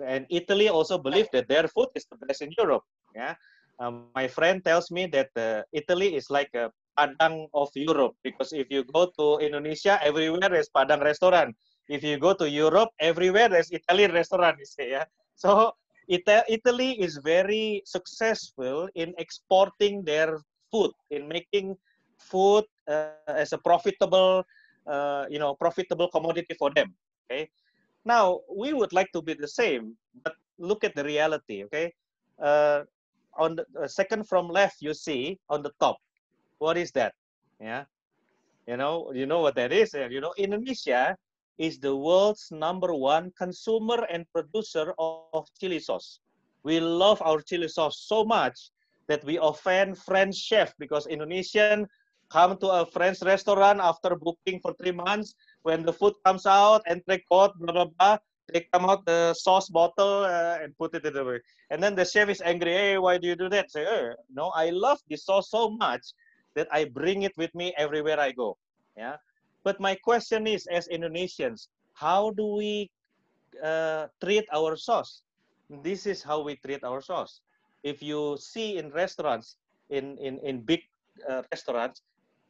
and Italy also believe that their food is the best in Europe. Yeah, um, my friend tells me that uh, Italy is like a Padang of Europe because if you go to Indonesia, everywhere is Padang restaurant. If you go to Europe, everywhere there's Italian restaurant. You say, yeah. So Italy is very successful in exporting their food, in making food uh, as a profitable, uh, you know, profitable commodity for them. Okay. Now, we would like to be the same, but look at the reality, okay? Uh, on the uh, second from left, you see on the top, what is that? Yeah, you know, you know what that is. You know, Indonesia is the world's number one consumer and producer of chili sauce. We love our chili sauce so much that we offend French chef because Indonesian come to a French restaurant after booking for three months when the food comes out, entrecote, blah, blah, blah, they come out the sauce bottle uh, and put it in the way. And then the chef is angry, hey, why do you do that? Say, oh, no, I love this sauce so much that I bring it with me everywhere I go. Yeah. But my question is, as Indonesians, how do we uh, treat our sauce? This is how we treat our sauce. If you see in restaurants, in, in, in big uh, restaurants,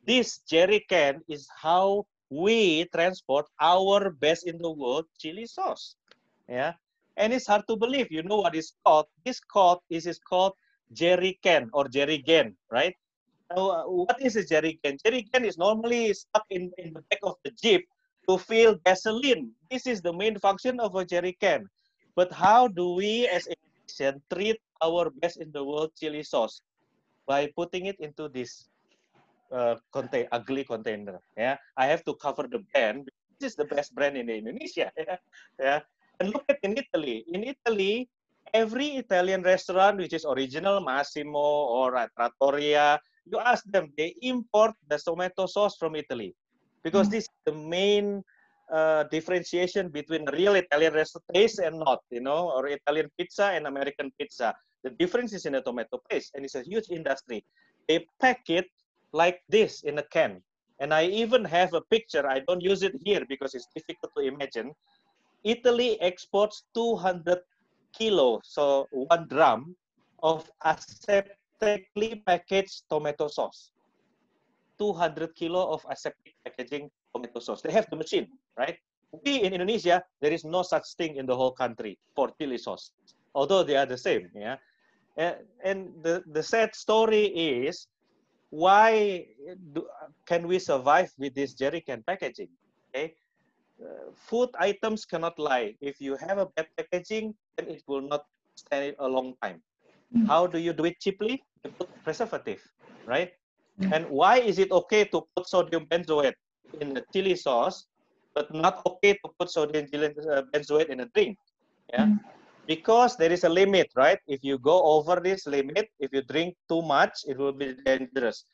this jerry can is how we transport our best in the world chili sauce. Yeah. And it's hard to believe. You know what is called? This called is is called jerry can or jerry can, right? Uh, what is a jerry can? Jerry can is normally stuck in, in the back of the jeep to fill gasoline. This is the main function of a jerry can. But how do we as a nation treat our best in the world chili sauce? By putting it into this uh, contain ugly container. Yeah, I have to cover the brand. This is the best brand in Indonesia. Yeah, yeah. And look at in Italy. In Italy, every Italian restaurant which is original Massimo or Trattoria, you ask them, they import the tomato sauce from Italy because mm. this is the main uh, differentiation between real Italian taste and not, you know, or Italian pizza and American pizza. The difference is in the tomato paste, and it's a huge industry. They pack it like this in a can. And I even have a picture. I don't use it here because it's difficult to imagine. Italy exports 200 kilo, so one drum of aseptically packaged tomato sauce. 200 kilo of aseptic packaging tomato sauce. They have the machine, right? We in Indonesia, there is no such thing in the whole country for chili sauce, although they are the same. Yeah, and, and the the sad story is why do, can we survive with this jerry can packaging? Okay, uh, food items cannot lie. If you have a bad packaging, then it will not stand a long time. Mm. How do you do it cheaply? You put preservative, right? Mm. And why is it okay to put sodium benzoate in the chili sauce, but not okay to put sodium benzoate in a drink? Yeah. Mm because there is a limit, right? If you go over this limit, if you drink too much, it will be dangerous.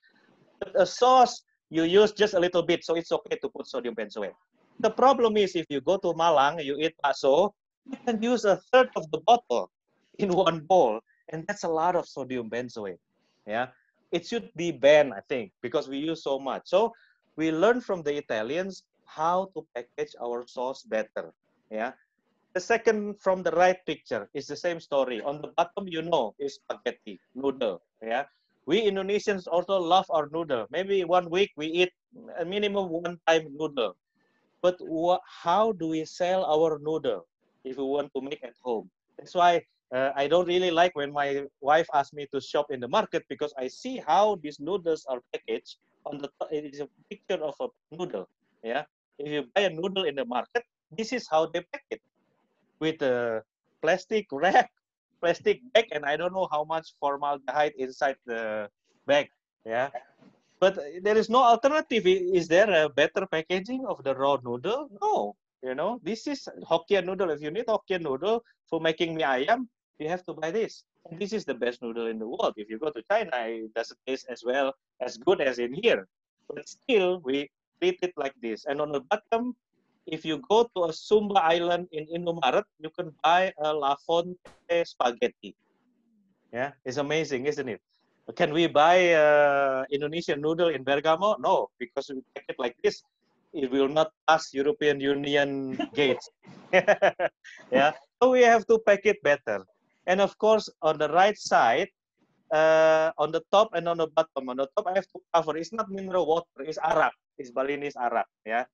But a sauce, you use just a little bit, so it's okay to put sodium benzoate. The problem is if you go to Malang, you eat bakso, you can use a third of the bottle in one bowl, and that's a lot of sodium benzoate. Yeah, it should be banned, I think, because we use so much. So we learn from the Italians how to package our sauce better. Yeah, the second from the right picture is the same story. On the bottom, you know, is spaghetti, noodle. Yeah. We Indonesians also love our noodle. Maybe one week we eat a minimum one time noodle. But how do we sell our noodle if we want to make at home? That's why Uh, I don't really like when my wife asks me to shop in the market because I see how these noodles are packaged. On the it is a picture of a noodle. Yeah, if you buy a noodle in the market, this is how they pack it with a plastic wrap, plastic bag, and I don't know how much formaldehyde inside the bag. Yeah, but there is no alternative. Is there a better packaging of the raw noodle? No. You know, this is Hokkien noodle. If you need Hokkien noodle for making mi ayam, you have to buy this. And this is the best noodle in the world. If you go to China, it doesn't taste as well, as good as in here. But still, we treat it like this. And on the bottom, if you go to a Sumba island in Indomaret, you can buy a La Fonte spaghetti. Yeah, it's amazing, isn't it? Can we buy uh, Indonesian noodle in Bergamo? No, because we pack it like this. It will not pass European Union gates. yeah, so we have to pack it better. And of course, on the right side, uh, on the top and on the bottom. On the top, I have to cover. It's not mineral water. It's arak, It's Balinese arak. Yeah.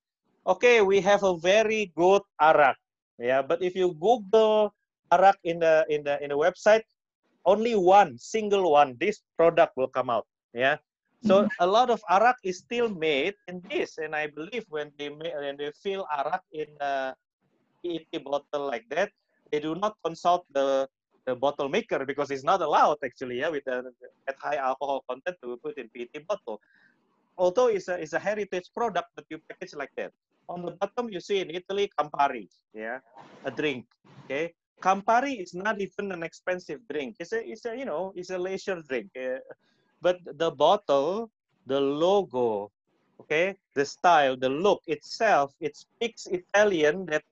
Okay, we have a very good arak. Yeah, but if you Google arak in the in the in the website, only one single one this product will come out. Yeah. So mm-hmm. a lot of arak is still made in this, and I believe when they make, when they fill arak in a PET bottle like that, they do not consult the the bottle maker because it's not allowed actually yeah with the at high alcohol content to put in PET bottle. Although it's a it's a heritage product, but you package like that. On the bottom you see in Italy Campari, yeah, a drink. Okay, Campari is not even an expensive drink. It's a it's a you know it's a leisure drink. Uh, but the bottle, the logo, okay, the style, the look itself, it speaks Italian that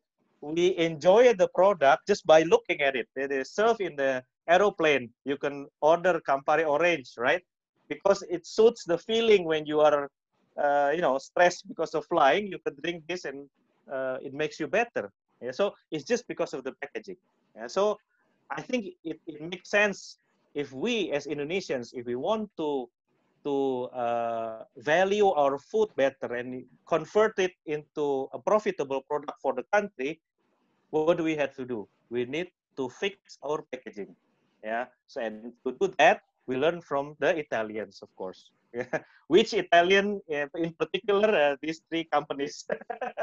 we enjoy the product just by looking at it. They serve in the aeroplane. You can order Campari Orange, right? Because it suits the feeling when you are, uh, you know, stress because of flying. You can drink this and uh, it makes you better. Yeah, so it's just because of the packaging. Yeah, so I think it, it makes sense if we as Indonesians, if we want to to uh, value our food better and convert it into a profitable product for the country, what do we have to do? We need to fix our packaging. Yeah. So and to do that, we learn from the Italians, of course. Which Italian, in particular, uh, these three companies.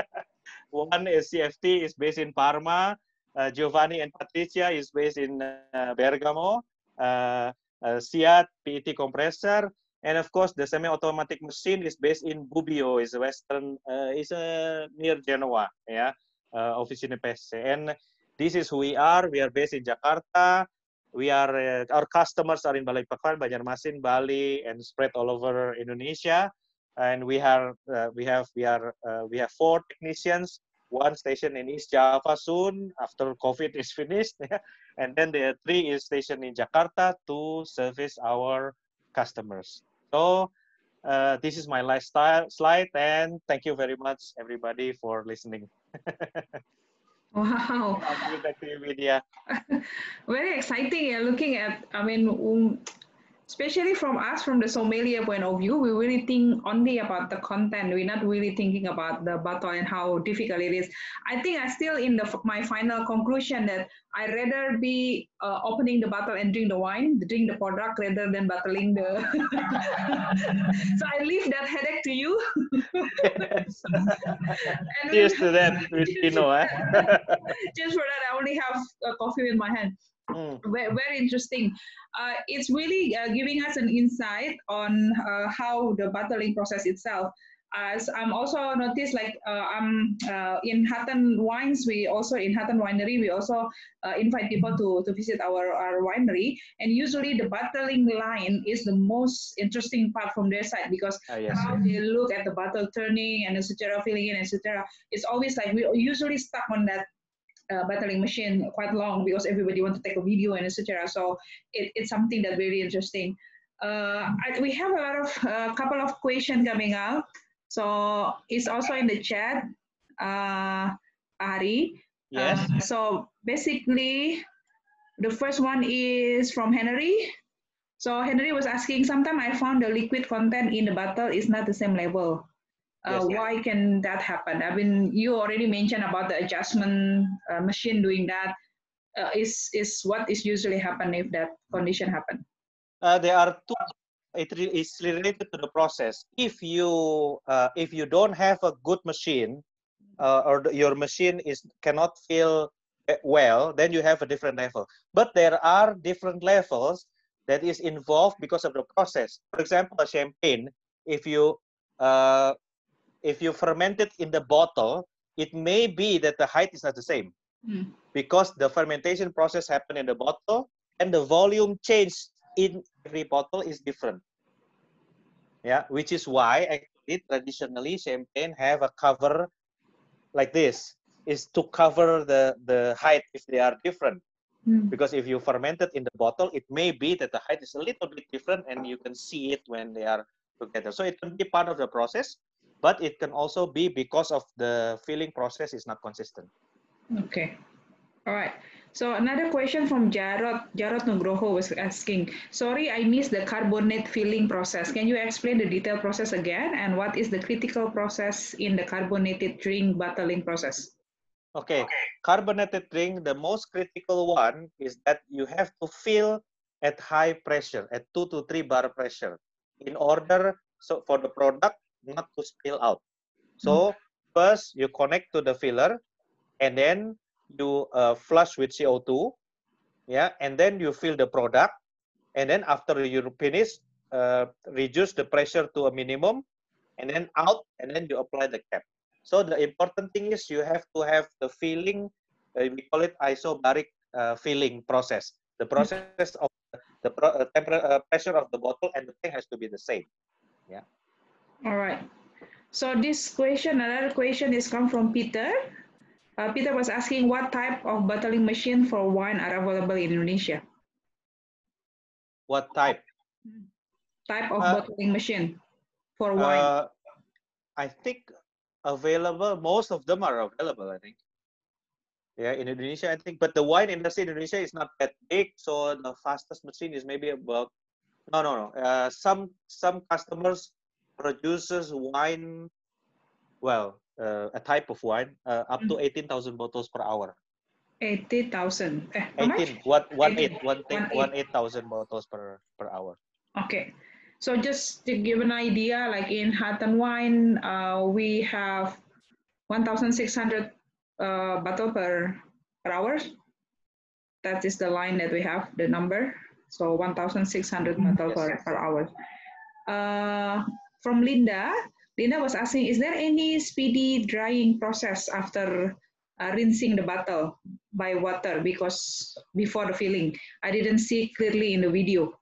One is CFT, is based in Parma. Uh, Giovanni and Patricia is based in uh, Bergamo. Uh, uh, SIAD PET compressor, and of course the semi-automatic machine is based in Bobbio, is western, uh, is uh, near Genoa. Yeah uh, Officina PC. And this is who we are. We are based in Jakarta. We are uh, our customers are in Balikpapan, Banjarmasin, Bali, and spread all over Indonesia. And we have uh, we have we are uh, we have four technicians. One station in East Java soon after COVID is finished, and then the three is stationed in Jakarta to service our customers. So uh, this is my lifestyle slide, and thank you very much, everybody, for listening. wow. Back to you, Vidya. Very exciting. yeah. Looking at, I mean, um, especially from us from the sommelier point of view we really think only about the content. We're not really thinking about the bottle and how difficult it is. I think i still in the my final conclusion that i rather be uh, opening the bottle and drink the wine drink the product rather than bottling the so i leave that headache to you. Cheers to that you know eh? just for that i only have a coffee in my hand Mm. Very, very interesting. Uh, it's really uh, giving us an insight on uh, how the bottling process itself. As I'm also noticed, like uh, I'm uh, in Hatten Wines, we also in Hatten Winery, we also uh, invite people to, to visit our, our winery. And usually the bottling line is the most interesting part from their side because ah, yes. how they look at the bottle turning and etc. filling in etc. It's always like we usually stuck on that uh, battling machine quite long because everybody want to take a video and etc. So it, it's something that very interesting. Uh, I, we have a lot of a uh, couple of questions coming out. So it's also in the chat, uh, Ari. Yes. Uh, so basically, the first one is from Henry. So Henry was asking, sometimes I found the liquid content in the bottle is not the same level. Uh, yes, why can that happen? I mean, you already mentioned about the adjustment uh, machine doing that. uh, is is what is usually happen if that condition happen? Uh, there are two. It is related to the process. If you uh, if you don't have a good machine, uh, or your machine is cannot fill well, then you have a different level. But there are different levels that is involved because of the process. For example, a champagne, if you uh, if you ferment it in the bottle, it may be that the height is not the same mm. because the fermentation process happened in the bottle and the volume change in every bottle is different. Yeah, which is why actually traditionally champagne have a cover like this is to cover the the height if they are different. Mm. Because if you ferment it in the bottle, it may be that the height is a little bit different and you can see it when they are together. So it can be part of the process, but it can also be because of the filling process is not consistent. Okay. All right. So another question from Jarod, Jarod Nugroho was asking, sorry, I missed the carbonate filling process. Can you explain the detailed process again? And what is the critical process in the carbonated drink bottling process? Okay. okay, carbonated drink, the most critical one is that you have to fill at high pressure, at two to three bar pressure, in order so for the product not to spill out. So mm. first you connect to the filler, and then you uh, flush with CO2, yeah, and then you fill the product, and then after you finish, uh, reduce the pressure to a minimum, and then out, and then you apply the cap. So the important thing is you have to have the filling, uh, we call it isobaric uh, filling process. The process of the pro, uh, uh, pressure of the bottle and the thing has to be the same. Yeah. All right. So this question, another question is come from Peter. Uh, Peter was asking what type of bottling machine for wine are available in Indonesia? What type? Type of uh, bottling machine for wine. I think available. Most of them are available, I think. Yeah, in Indonesia, I think. But the wine industry in Indonesia is not that big, so the fastest machine is maybe about. No, no, no. Uh, some some customers produces wine. Well, uh, a type of wine uh, up to mm. eighteen thousand bottles per hour. Eighty thousand. Eh, 18. What one 18. eight one thing one eight thousand bottles per per hour. Okay. So just to give an idea, like in Hatten Wine, uh, we have 1,600 uh, bottle per, per hour. That is the line that we have, the number. So 1,600 mm-hmm. bottle per, per hour. Uh, from Linda, Linda was asking, is there any speedy drying process after uh, rinsing the bottle by water? Because before the filling, I didn't see clearly in the video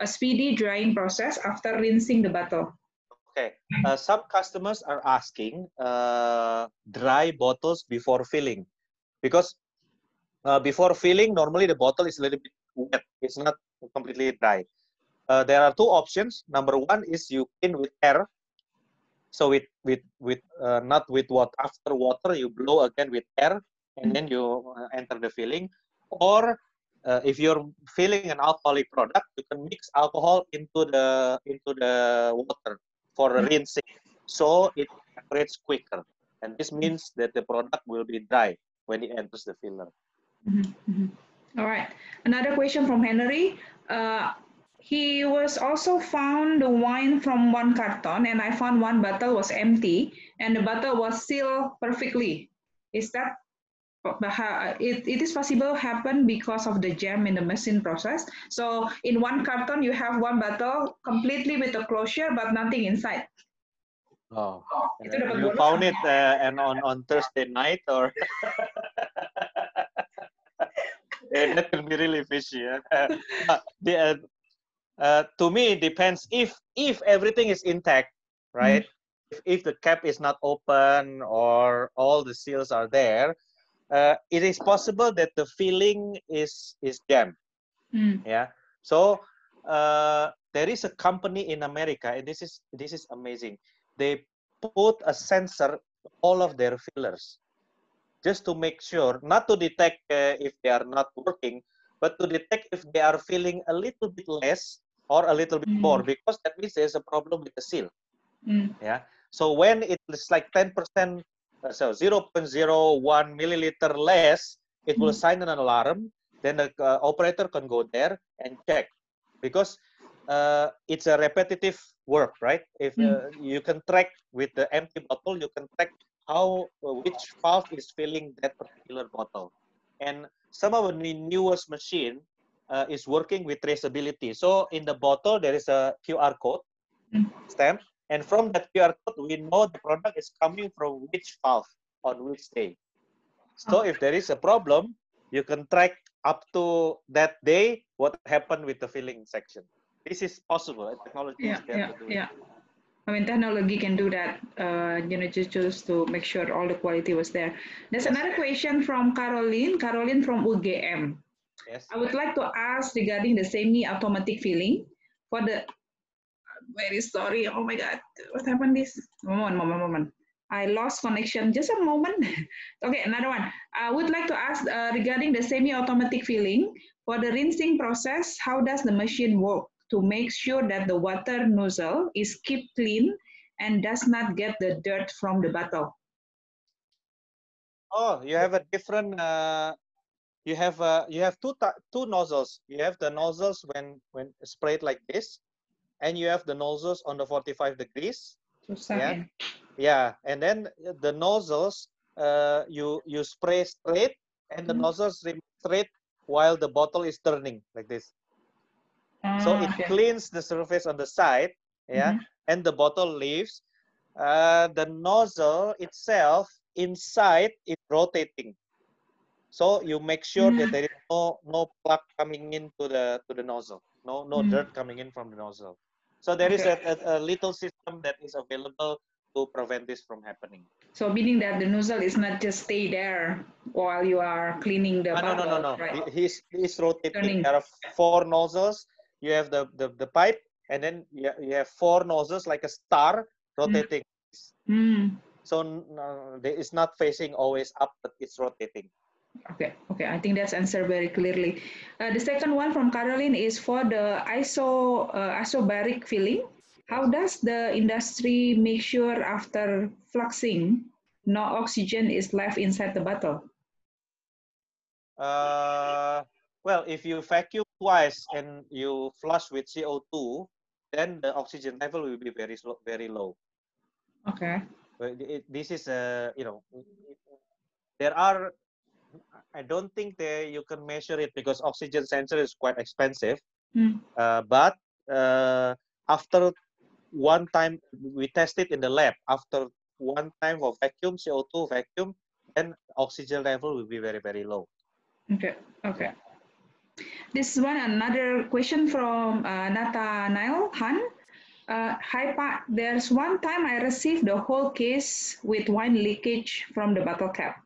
a speedy drying process after rinsing the bottle. Okay, uh, some customers are asking uh, dry bottles before filling because uh, before filling, normally the bottle is a little bit wet. It's not completely dry. Uh, there are two options. Number one is you clean with air. So with with with uh, not with water. After water, you blow again with air, and then you uh, enter the filling. Or uh, if you're filling an alcoholic product, you can mix alcohol into the into the water for rinsing, so it evaporates quicker. And this means that the product will be dry when it enters the filler. Mm -hmm. All right. Another question from Henry. Uh, he was also found the wine from one carton, and I found one bottle was empty, and the bottle was sealed perfectly. Is that it, it is possible happen because of the jam in the machine process. So in one carton, you have one bottle completely with a closure, but nothing inside. Oh, uh, you found it uh, and on, on Thursday night or? yeah, that will be really fishy. Yeah? the, uh, uh, to me, it depends if if everything is intact, right? Mm if, if the cap is not open or all the seals are there, uh, it is possible that the filling is is jammed. Mm. Yeah. So uh, there is a company in America, and this is this is amazing. They put a sensor all of their fillers, just to make sure, not to detect uh, if they are not working, but to detect if they are filling a little bit less or a little bit mm. more, because that means there's a problem with the seal. Mm. Yeah. So when it's like 10% so 0.01 milliliter less, it will Mm. assign an alarm. Then the uh, operator can go there and check because uh, it's a repetitive work, right? If Mm. uh, you can track with the empty bottle, you can track how uh, which valve is filling that particular bottle. And some of the newest machine uh, is working with traceability. So in the bottle there is a QR code Mm. stamp, and from that QR code we know the product is coming from which valve on which day. So if there is a problem, you can track up to that day what happened with the filling section. This is possible. Technology Yeah, is there yeah, to do it. yeah. I mean, technology can do that, uh, you know, just, just to make sure all the quality was there. There's another question from Caroline, Caroline from UGM. Yes. I would like to ask regarding the semi-automatic filling for the, very sorry, oh my God, what happened this? Moment, moment, moment. I lost connection, just a moment. okay, another one. I would like to ask uh, regarding the semi-automatic filling, for the rinsing process, how does the machine work to make sure that the water nozzle is kept clean and does not get the dirt from the bottle? Oh, you have a different. Uh, you have uh, you have two two nozzles. You have the nozzles when when sprayed like this, and you have the nozzles on the 45 degrees. Susah Yeah. Yeah, and then the nozzles, uh, you you spray straight, and the Hmm. nozzles remain straight while the bottle is turning like this. So Ah, it okay. cleans the surface on the side, yeah, Mhm. and the bottle leaves. Uh, the nozzle itself inside is rotating. So you make sure that Mm. there is no no plug coming into the to the nozzle, no no Mm. dirt coming in from the nozzle. So there is Okay. a, a, a little system that is available to prevent this from happening. So meaning that the nozzle is not just stay there while you are cleaning the Ah, no, no, no, no. right? He- He's he's rotating. Turning. There are four nozzles. You have the the, the pipe, and then you, you have four nozzles like a star rotating. Hmm. So uh, it's not facing always up, but it's rotating. Okay, okay. I think that's answered very clearly. Uh, the second one from Caroline is for the iso uh, isobaric filling. How does the industry make sure after fluxing, no oxygen is left inside the bottle? Uh, well, if you vacuum twice and you flush with CO2, then the oxygen level will be very slow, very low. Okay. But it, this is a you know there are I don't think that you can measure it because oxygen sensor is quite expensive. Hmm. Uh, but uh, after one time we test it in the lab after one time of vacuum CO2 vacuum, then oxygen level will be very very low. Okay. Okay. This one another question from uh, Nathaniel Han. Uh, hi, Pa. There's one time I received the whole case with wine leakage from the bottle cap.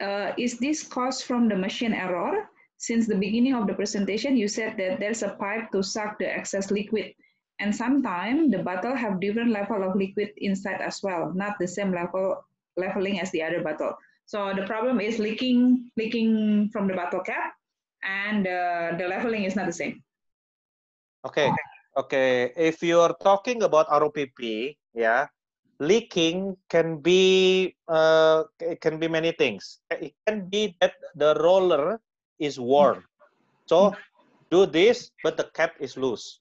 Uh, is this caused from the machine error? Since the beginning of the presentation, you said that there's a pipe to suck the excess liquid. And sometimes the bottle have different level of liquid inside as well, not the same level leveling as the other bottle. So the problem is leaking, leaking from the bottle cap, and uh, the leveling is not the same. Okay. Okay. If you're talking about ROPP, yeah, leaking can be uh, it can be many things. It can be that the roller is worn. So do this, but the cap is loose.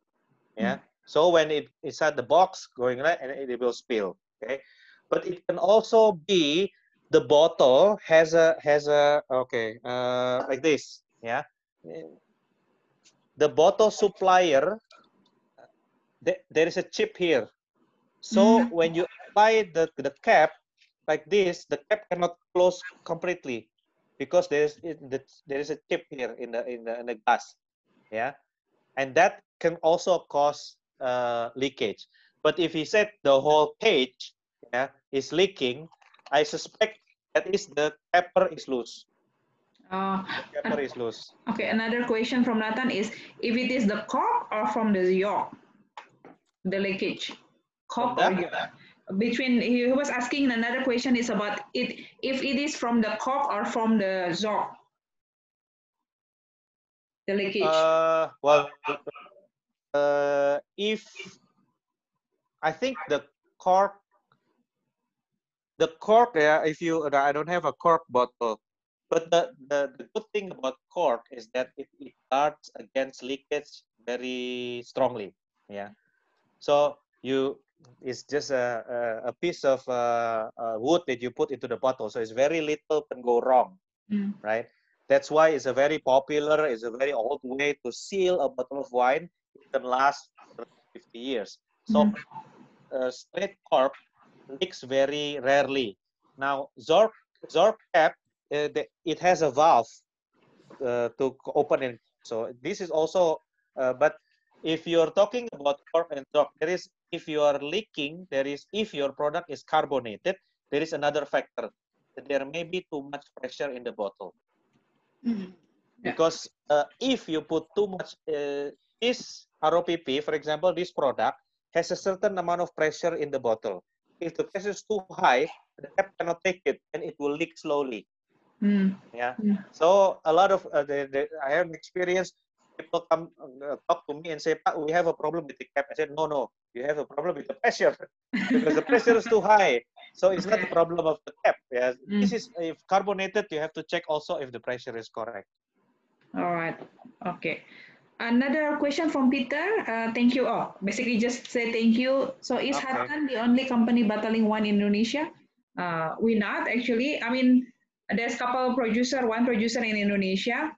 Yeah. So when it inside the box going right, and it will spill. Okay. But it can also be the bottle has a has a okay uh, like this. Yeah. The bottle supplier th- there is a chip here. So Mhm. when you apply the, the cap like this, the cap cannot close completely because there is there is a chip here in the in the in the glass, yeah, and that can also cause uh, leakage. But if he said the whole cage, yeah, is leaking, I suspect that is the capper is loose. Uh, The is loose. okay, another question from Nathan is if it is the cork or from the yaw, the leakage, cork or yaw. Between he was asking another question is about it if it is from the cork or from the yaw, the leakage. Uh, well, uh, if I think the cork, the cork, yeah, if you, I don't have a cork bottle, but the, the, the good thing about cork is that it, it guards against leakage very strongly. Yeah. So you it's just a, a, a piece of uh, uh, wood that you put into the bottle. So it's very little can go wrong, Mm. right? That's why it's a very popular, it's a very old way to seal a bottle of wine. It can last 50 years. So Mm. uh, straight cork leaks very rarely. Now Zork Zork cap, uh, the, it has a valve uh, to open it. So this is also, uh, but if you're talking about cork and Zork, there is if you are leaking, there is if your product is carbonated, there is another factor. There may be too much pressure in the bottle Mm. Yeah. because uh, if you put too much uh, this ROPP, for example, this product has a certain amount of pressure in the bottle. If the pressure is too high, the cap cannot take it and it will leak slowly. Mm. Yeah. Mm. So a lot of uh, the, the, I have experienced people come uh, talk to me and say, "Pak, we have a problem with the cap." I said, "No, no, you have a problem with the pressure because the pressure is too high. So it's not the problem of the cap. This Mm. is if carbonated, you have to check also if the pressure is correct." All right. Okay. Another question from Peter. Uh, thank you. Oh, basically just say thank you. So is Okay. The only company bottling one in Indonesia? Uh, we not actually. I mean, there's couple producer, one producer in Indonesia.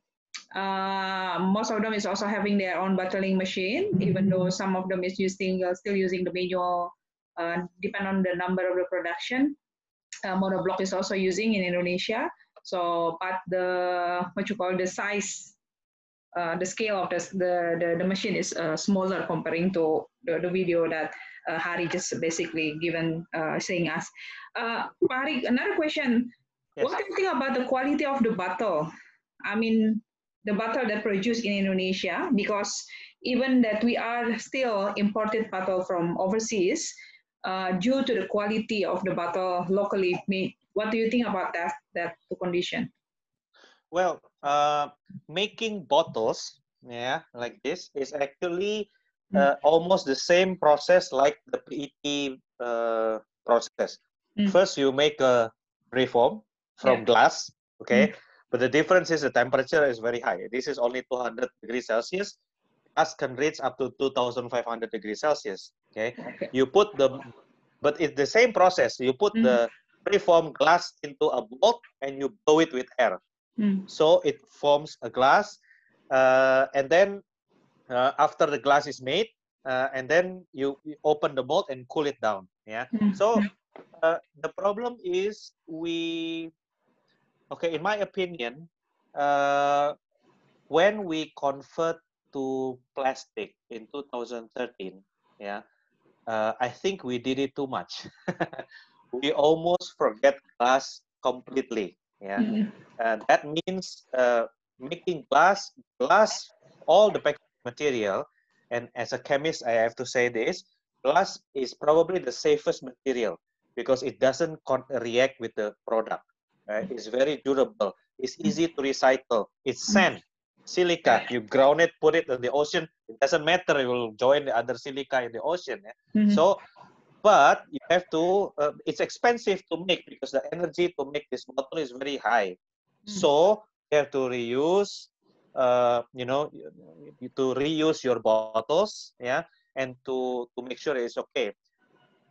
Uh, most of them is also having their own bottling machine, even though some of them is using uh, still using the manual. Uh, depend on the number of the production. Uh, monoblock is also using in Indonesia. So, but the what you call the size, uh, the scale of the the the, the machine is uh, smaller comparing to the, the video that uh, Hari just basically given uh, saying us. Uh, Hari, another question. Yes. What do you think about the quality of the bottle? I mean, the bottle that produced in Indonesia, because even that we are still imported bottle from overseas, uh, due to the quality of the bottle locally made. What do you think about that that condition? Well, uh, making bottles, yeah, like this is actually Mm. uh, almost the same process like the PET uh, process. Mm. First, you make a preform from Yeah. glass, okay, but the difference is the temperature is very high. This is only 200 degrees Celsius. Glass can reach up to 2,500 degrees Celsius. Okay, Okay. you put the, but it's the same process. You put Mhm. the preformed glass into a mold and you blow it with air Mm. so it forms a glass uh, and then uh, after the glass is made uh, and then you, you open the mold and cool it down yeah Mm. so uh, the problem is we okay in my opinion uh, when we convert to plastic in 2013 yeah uh, i think we did it too much. We almost forget glass completely yeah. Mm. uh, that means uh, making glass glass all the packaging material and as a chemist i have to say this glass is probably the safest material because it doesn't react with the product right? it's very durable it's easy to recycle it's sand silica you ground it put it in the ocean it doesn't matter it will join the other silica in the ocean yeah? Mhm. so but you have to uh, it's expensive to make because the energy to make this bottle is very high Mm. so you have to reuse uh, you know to reuse your bottles yeah and to to make sure it's okay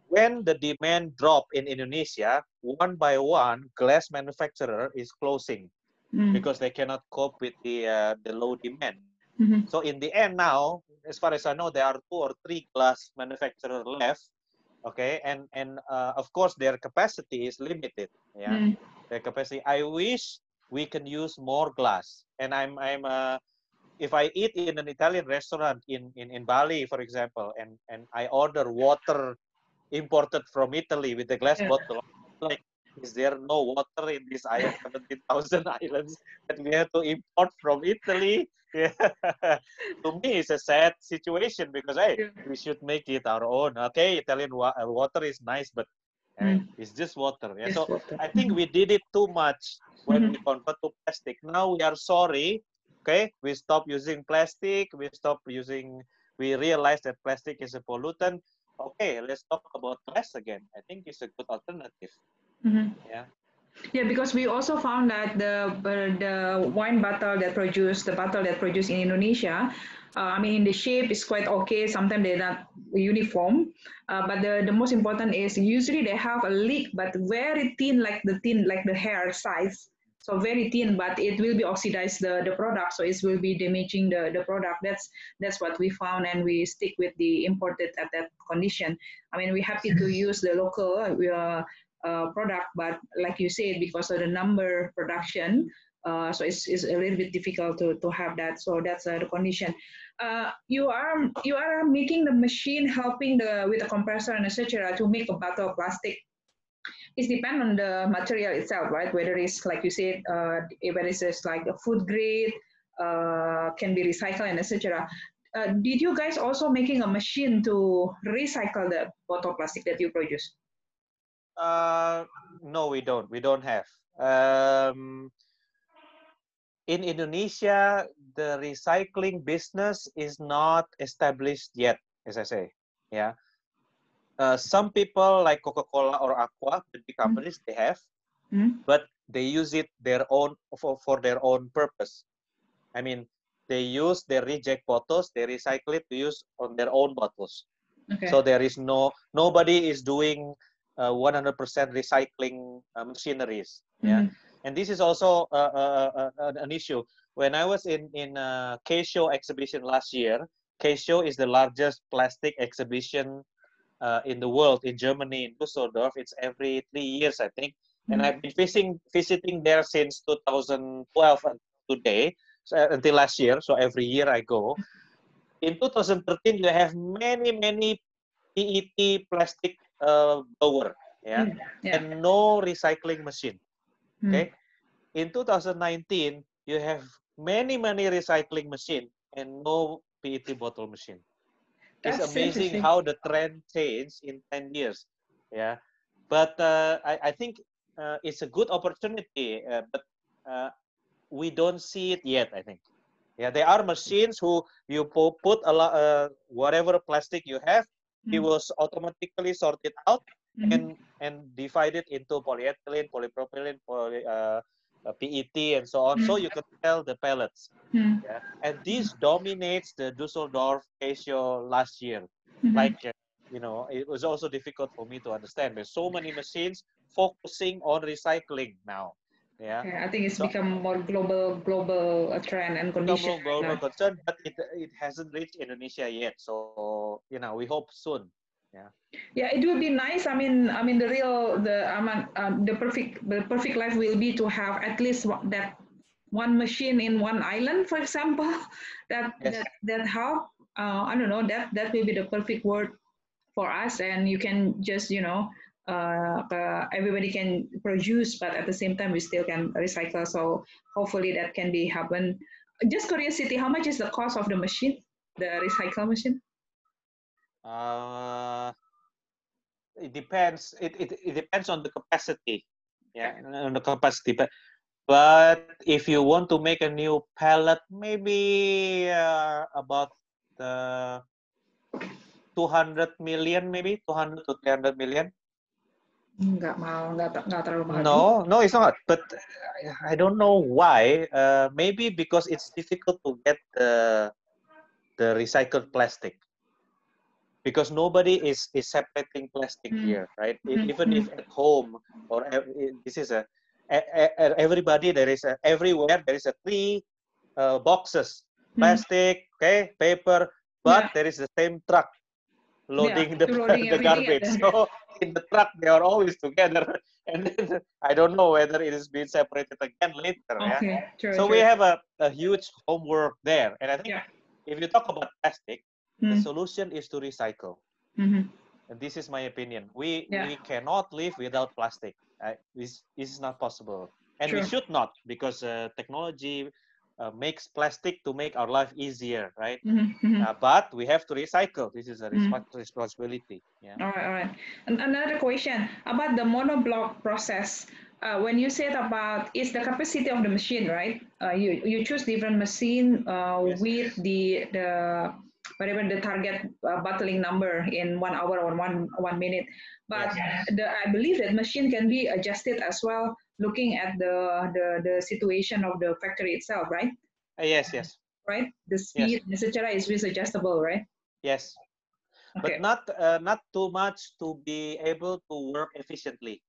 when the demand drop in indonesia one by one glass manufacturer is closing Mm. because they cannot cope with the uh, the low demand Mhm. so in the end now, as far as I know, there are two or three glass manufacturer left. Okay, and and uh, of course their capacity is limited. Yeah, Mm. their capacity. I wish we can use more glass. And I'm I'm uh, if I eat in an Italian restaurant in in in Bali, for example, and and I order water imported from Italy with the glass Yeah. bottle, like is there no water in this island, 17,000 islands that we have to import from Italy? Yeah. to me, it's a sad situation because hey, Yeah. we should make it our own. Okay, Italian wa- uh, water is nice, but uh, it's just water. Yeah. Yes, So water. I think we did it too much when Mhm. we convert to plastic. Now we are sorry. Okay, we stop using plastic. We stop using. We realize that plastic is a pollutant. Okay, let's talk about glass again. I think it's a good alternative. Mhm. Yeah. Yeah, because we also found that the uh, the wine bottle that produce the bottle that produce in Indonesia, uh, I mean, the shape is quite okay. Sometimes they're not uniform, uh, but the, the most important is usually they have a leak, but very thin, like the thin, like the hair size. So very thin, but it will be oxidize the, the product, so it will be damaging the, the product. That's that's what we found, and we stick with the imported at that condition. I mean, we're happy to use the local uh, uh, product, but like you said, because of the number production, uh, so it's, it's a little bit difficult to, to have that. So that's uh, the condition. Uh, you are you are making the machine helping the with the compressor and etc. to make a bottle of plastic. It depends on the material itself, right? Whether it's like you said, uh, whether it's like a food grade, uh, can be recycled and etc. Uh, did you guys also making a machine to recycle the bottle plastic that you produce? Uh, no, we don't. We don't have. Um, in Indonesia, the recycling business is not established yet, as I say. Yeah. Uh, some people like Coca-Cola or Aqua, the big mm-hmm. companies, mm. they have, mm. but they use it their own for, for their own purpose. I mean, they use their reject bottles, they recycle it to use on their own bottles. Okay. So there is no nobody is doing 100% uh, recycling uh, machineries. Mm. Yeah. Mm-hmm and this is also uh, uh, an issue. When I was in in uh, K-Show exhibition last year, K-Show is the largest plastic exhibition uh, in the world in Germany in Düsseldorf. It's every three years, I think, and mm-hmm. I've been visiting visiting there since 2012 and today, so, uh, until last year. So every year I go. In 2013, you have many many PET plastic uh, blower, yeah? Mm, yeah, and no recycling machine. Hmm. Okay. In 2019, you have many, many recycling machine and no PET bottle machine. That's it's amazing how the trend changed in 10 years. Yeah. But uh, I, I think uh, it's a good opportunity, uh, but uh, we don't see it yet, I think. Yeah, there are machines who you put a lot, uh, whatever plastic you have, mm. it will automatically sort it out mm-hmm. and and divide it into polyethylene, polypropylene, poly, uh, PET, and so on. Mm-hmm. So you can tell the pellets. Mm-hmm. Yeah? And this dominates the Dusseldorf K-Show last year. Mm-hmm. Like, uh, you know, it was also difficult for me to understand. There's so many machines focusing on recycling now. Yeah, okay, I think it's so, become more global, global uh, trend and condition. Global, global concern, but it it hasn't reached Indonesia yet. So you know, we hope soon yeah. Yeah it would be nice i mean i mean the real the i mean um, the perfect the perfect life will be to have at least that one machine in one island for example that yes. that that help. Uh, i don't know that that will be the perfect word for us and you can just you know uh, uh, everybody can produce but at the same time we still can recycle so hopefully that can be happen. Just curiosity how much is the cost of the machine the recycle machine uh, it depends. It, it, it depends on the capacity. Yeah, on the capacity. But but if you want to make a new pallet, maybe uh, about uh, 200 million, maybe 200 to 300 million. Nggak mau, nggak, nggak terlalu mahal. No, no, it's not. But I don't know why. Uh, maybe because it's difficult to get the the recycled plastic because nobody is is separating plastic mm. here right mm. even if at home or this is a, everybody there is a, everywhere there is a three uh, boxes hmm. plastic okay paper but yeah. there is the same truck loading yeah, the, loading the garbage so in the truck they are always together and then i don't know whether it is being separated again later okay, yeah? true, so true. we have a, a huge homework there and i think yeah. if you talk about plastic Mm. The hmm. solution is to recycle. Mm-hmm. And this is my opinion. We yeah. we cannot live without plastic. Uh, this, this is not possible, and we should not because uh, technology uh, makes plastic to make our life easier, right? Mm-hmm. mm-hmm. Uh, but we have to recycle. This is a mm-hmm. responsibility. Yeah. All right, all right. And another question about the monoblock process. Uh, when you said about is the capacity of the machine, right? Uh, you you choose different machine uh, yes. with the the whatever the target uh, bottling number in one hour or one one minute. But the, I believe that machine can be adjusted as well looking at the, the, the situation of the factory itself, right? Uh, yes, yes. Right? The speed, yes. etc. is is adjustable, right? Yes. Okay. But not uh, not too much to be able to work efficiently.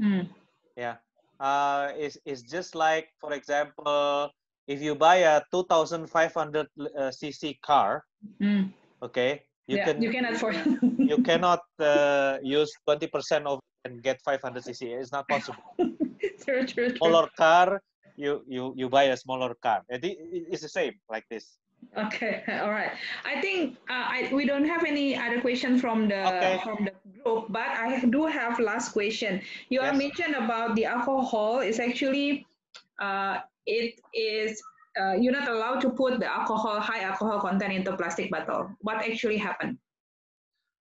Mm. Yeah. Uh, it's, it's just like, for example, if you buy a 2,500 uh, cc car, mm. okay, you yeah, can you cannot afford. you cannot uh, use 20% of and get 500 cc. It's not possible. true, true, true. Smaller car, you you you buy a smaller car. It's the same like this. Okay, all right. I think uh, I, we don't have any other question from the okay. from the group, but I do have last question. You yes. mentioned about the alcohol. Is actually uh, it is uh, you're not allowed to put the alcohol high alcohol content into plastic bottle. What actually happened?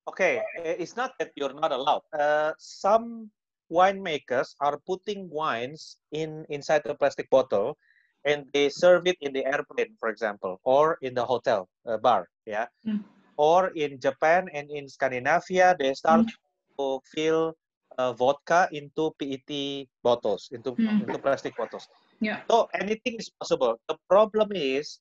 Okay, it's not that you're not allowed. Uh, some winemakers are putting wines in inside the plastic bottle and they serve it in the airplane, for example, or in the hotel uh, bar, yeah. Mm. Or in Japan and in Scandinavia, they start mm. to fill uh, vodka into PET bottles, into mm. into plastic bottles. Yeah. So anything is possible. The problem is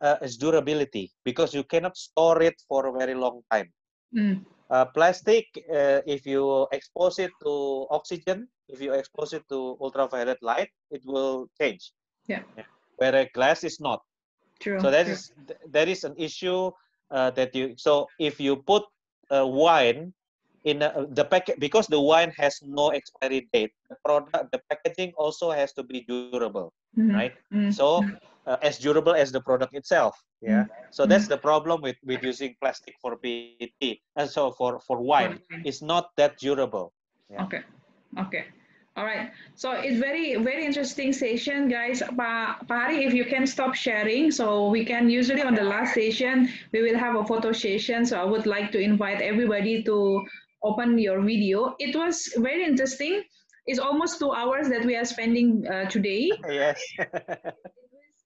uh, is durability because you cannot store it for a very long time. Mm. Uh, plastic, uh, if you expose it to oxygen, if you expose it to ultraviolet light, it will change. Yeah. Whereas glass is not. True. So that true. is that is an issue uh, that you. So if you put uh, wine in a, the packet because the wine has no expiry date, the product, the packaging also has to be durable, mm-hmm. right? Mm-hmm. So uh, as durable as the product itself. Yeah. Mm-hmm. So that's the problem with with using plastic for PET. And so for for wine, okay. it's not that durable. Yeah. Okay. Okay. All right. So it's very, very interesting session, guys. Pa, Pari, if you can stop sharing, so we can usually on the last session, we will have a photo session. So I would like to invite everybody to open your video. It was very interesting. It's almost two hours that we are spending uh, today. Yes.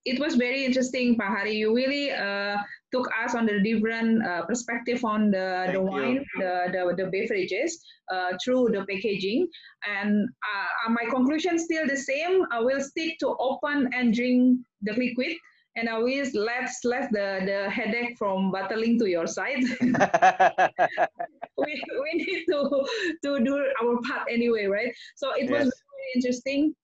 it was very interesting, Pak Hari. You really uh, took us on the different uh, perspective on the, the wine, the, the, the beverages uh, through the packaging. And uh, my conclusion still the same. I will stick to open and drink the liquid. And I will let let the, the headache from battling to your side. we, we need to, to do our part anyway, right? So it was yes. very interesting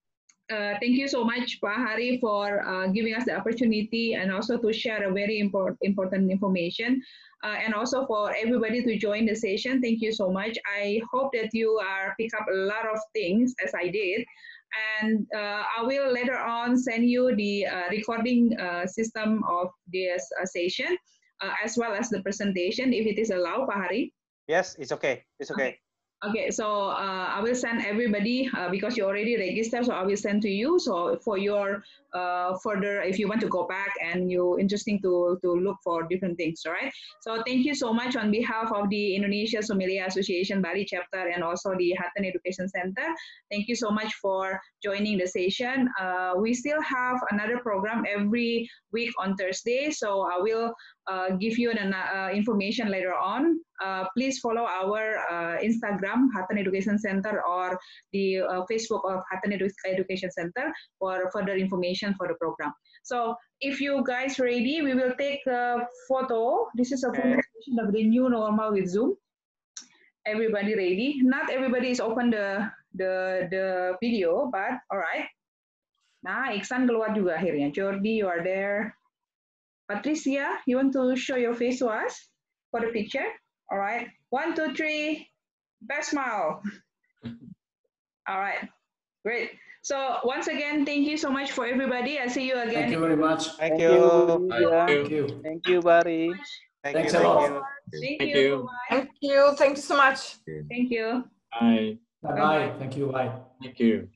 uh, thank you so much, Pak Hari, for uh, giving us the opportunity and also to share a very important important information. Uh, and also for everybody to join the session. Thank you so much. I hope that you are pick up a lot of things as I did. And uh, I will later on send you the uh, recording uh, system of this session as well as the presentation if it is allowed, Pak Hari. Yes, it's okay. It's okay. Okay. So uh, I will send everybody uh, because you already registered, so I will send to you. So for your uh, further, if you want to go back and you interesting to to look for different things, all right? So thank you so much on behalf of the Indonesia Sommelier Association Bali chapter and also the Hatten Education Center. Thank you so much for joining the session. Uh, we still have another program every week on Thursday, so I will uh, give you an uh, information later on. Uh, please follow our uh, Instagram, Hatten Education Center, or the uh, Facebook of Hatten Edu Education Center for further information for the program. So if you guys ready, we will take a photo. This is a okay. of the new normal with Zoom. Everybody ready? Not everybody is open the the the video, but all right. Nah, Iksan keluar juga akhirnya. Jordi, you are there. Patricia, you want to show your face to us for the picture? All right. One, two, three. Best smile. All right. Great. So once again, thank you so much for everybody. I see you again. Thank you very much. Thank, thank you. Thank you. Thank you, Barry. Thank Thanks you. a lot. Thank, thank you. you. Thank you. Thank you so much. Thank you. Bye. Bye. Bye. Thank you. Bye. Thank you.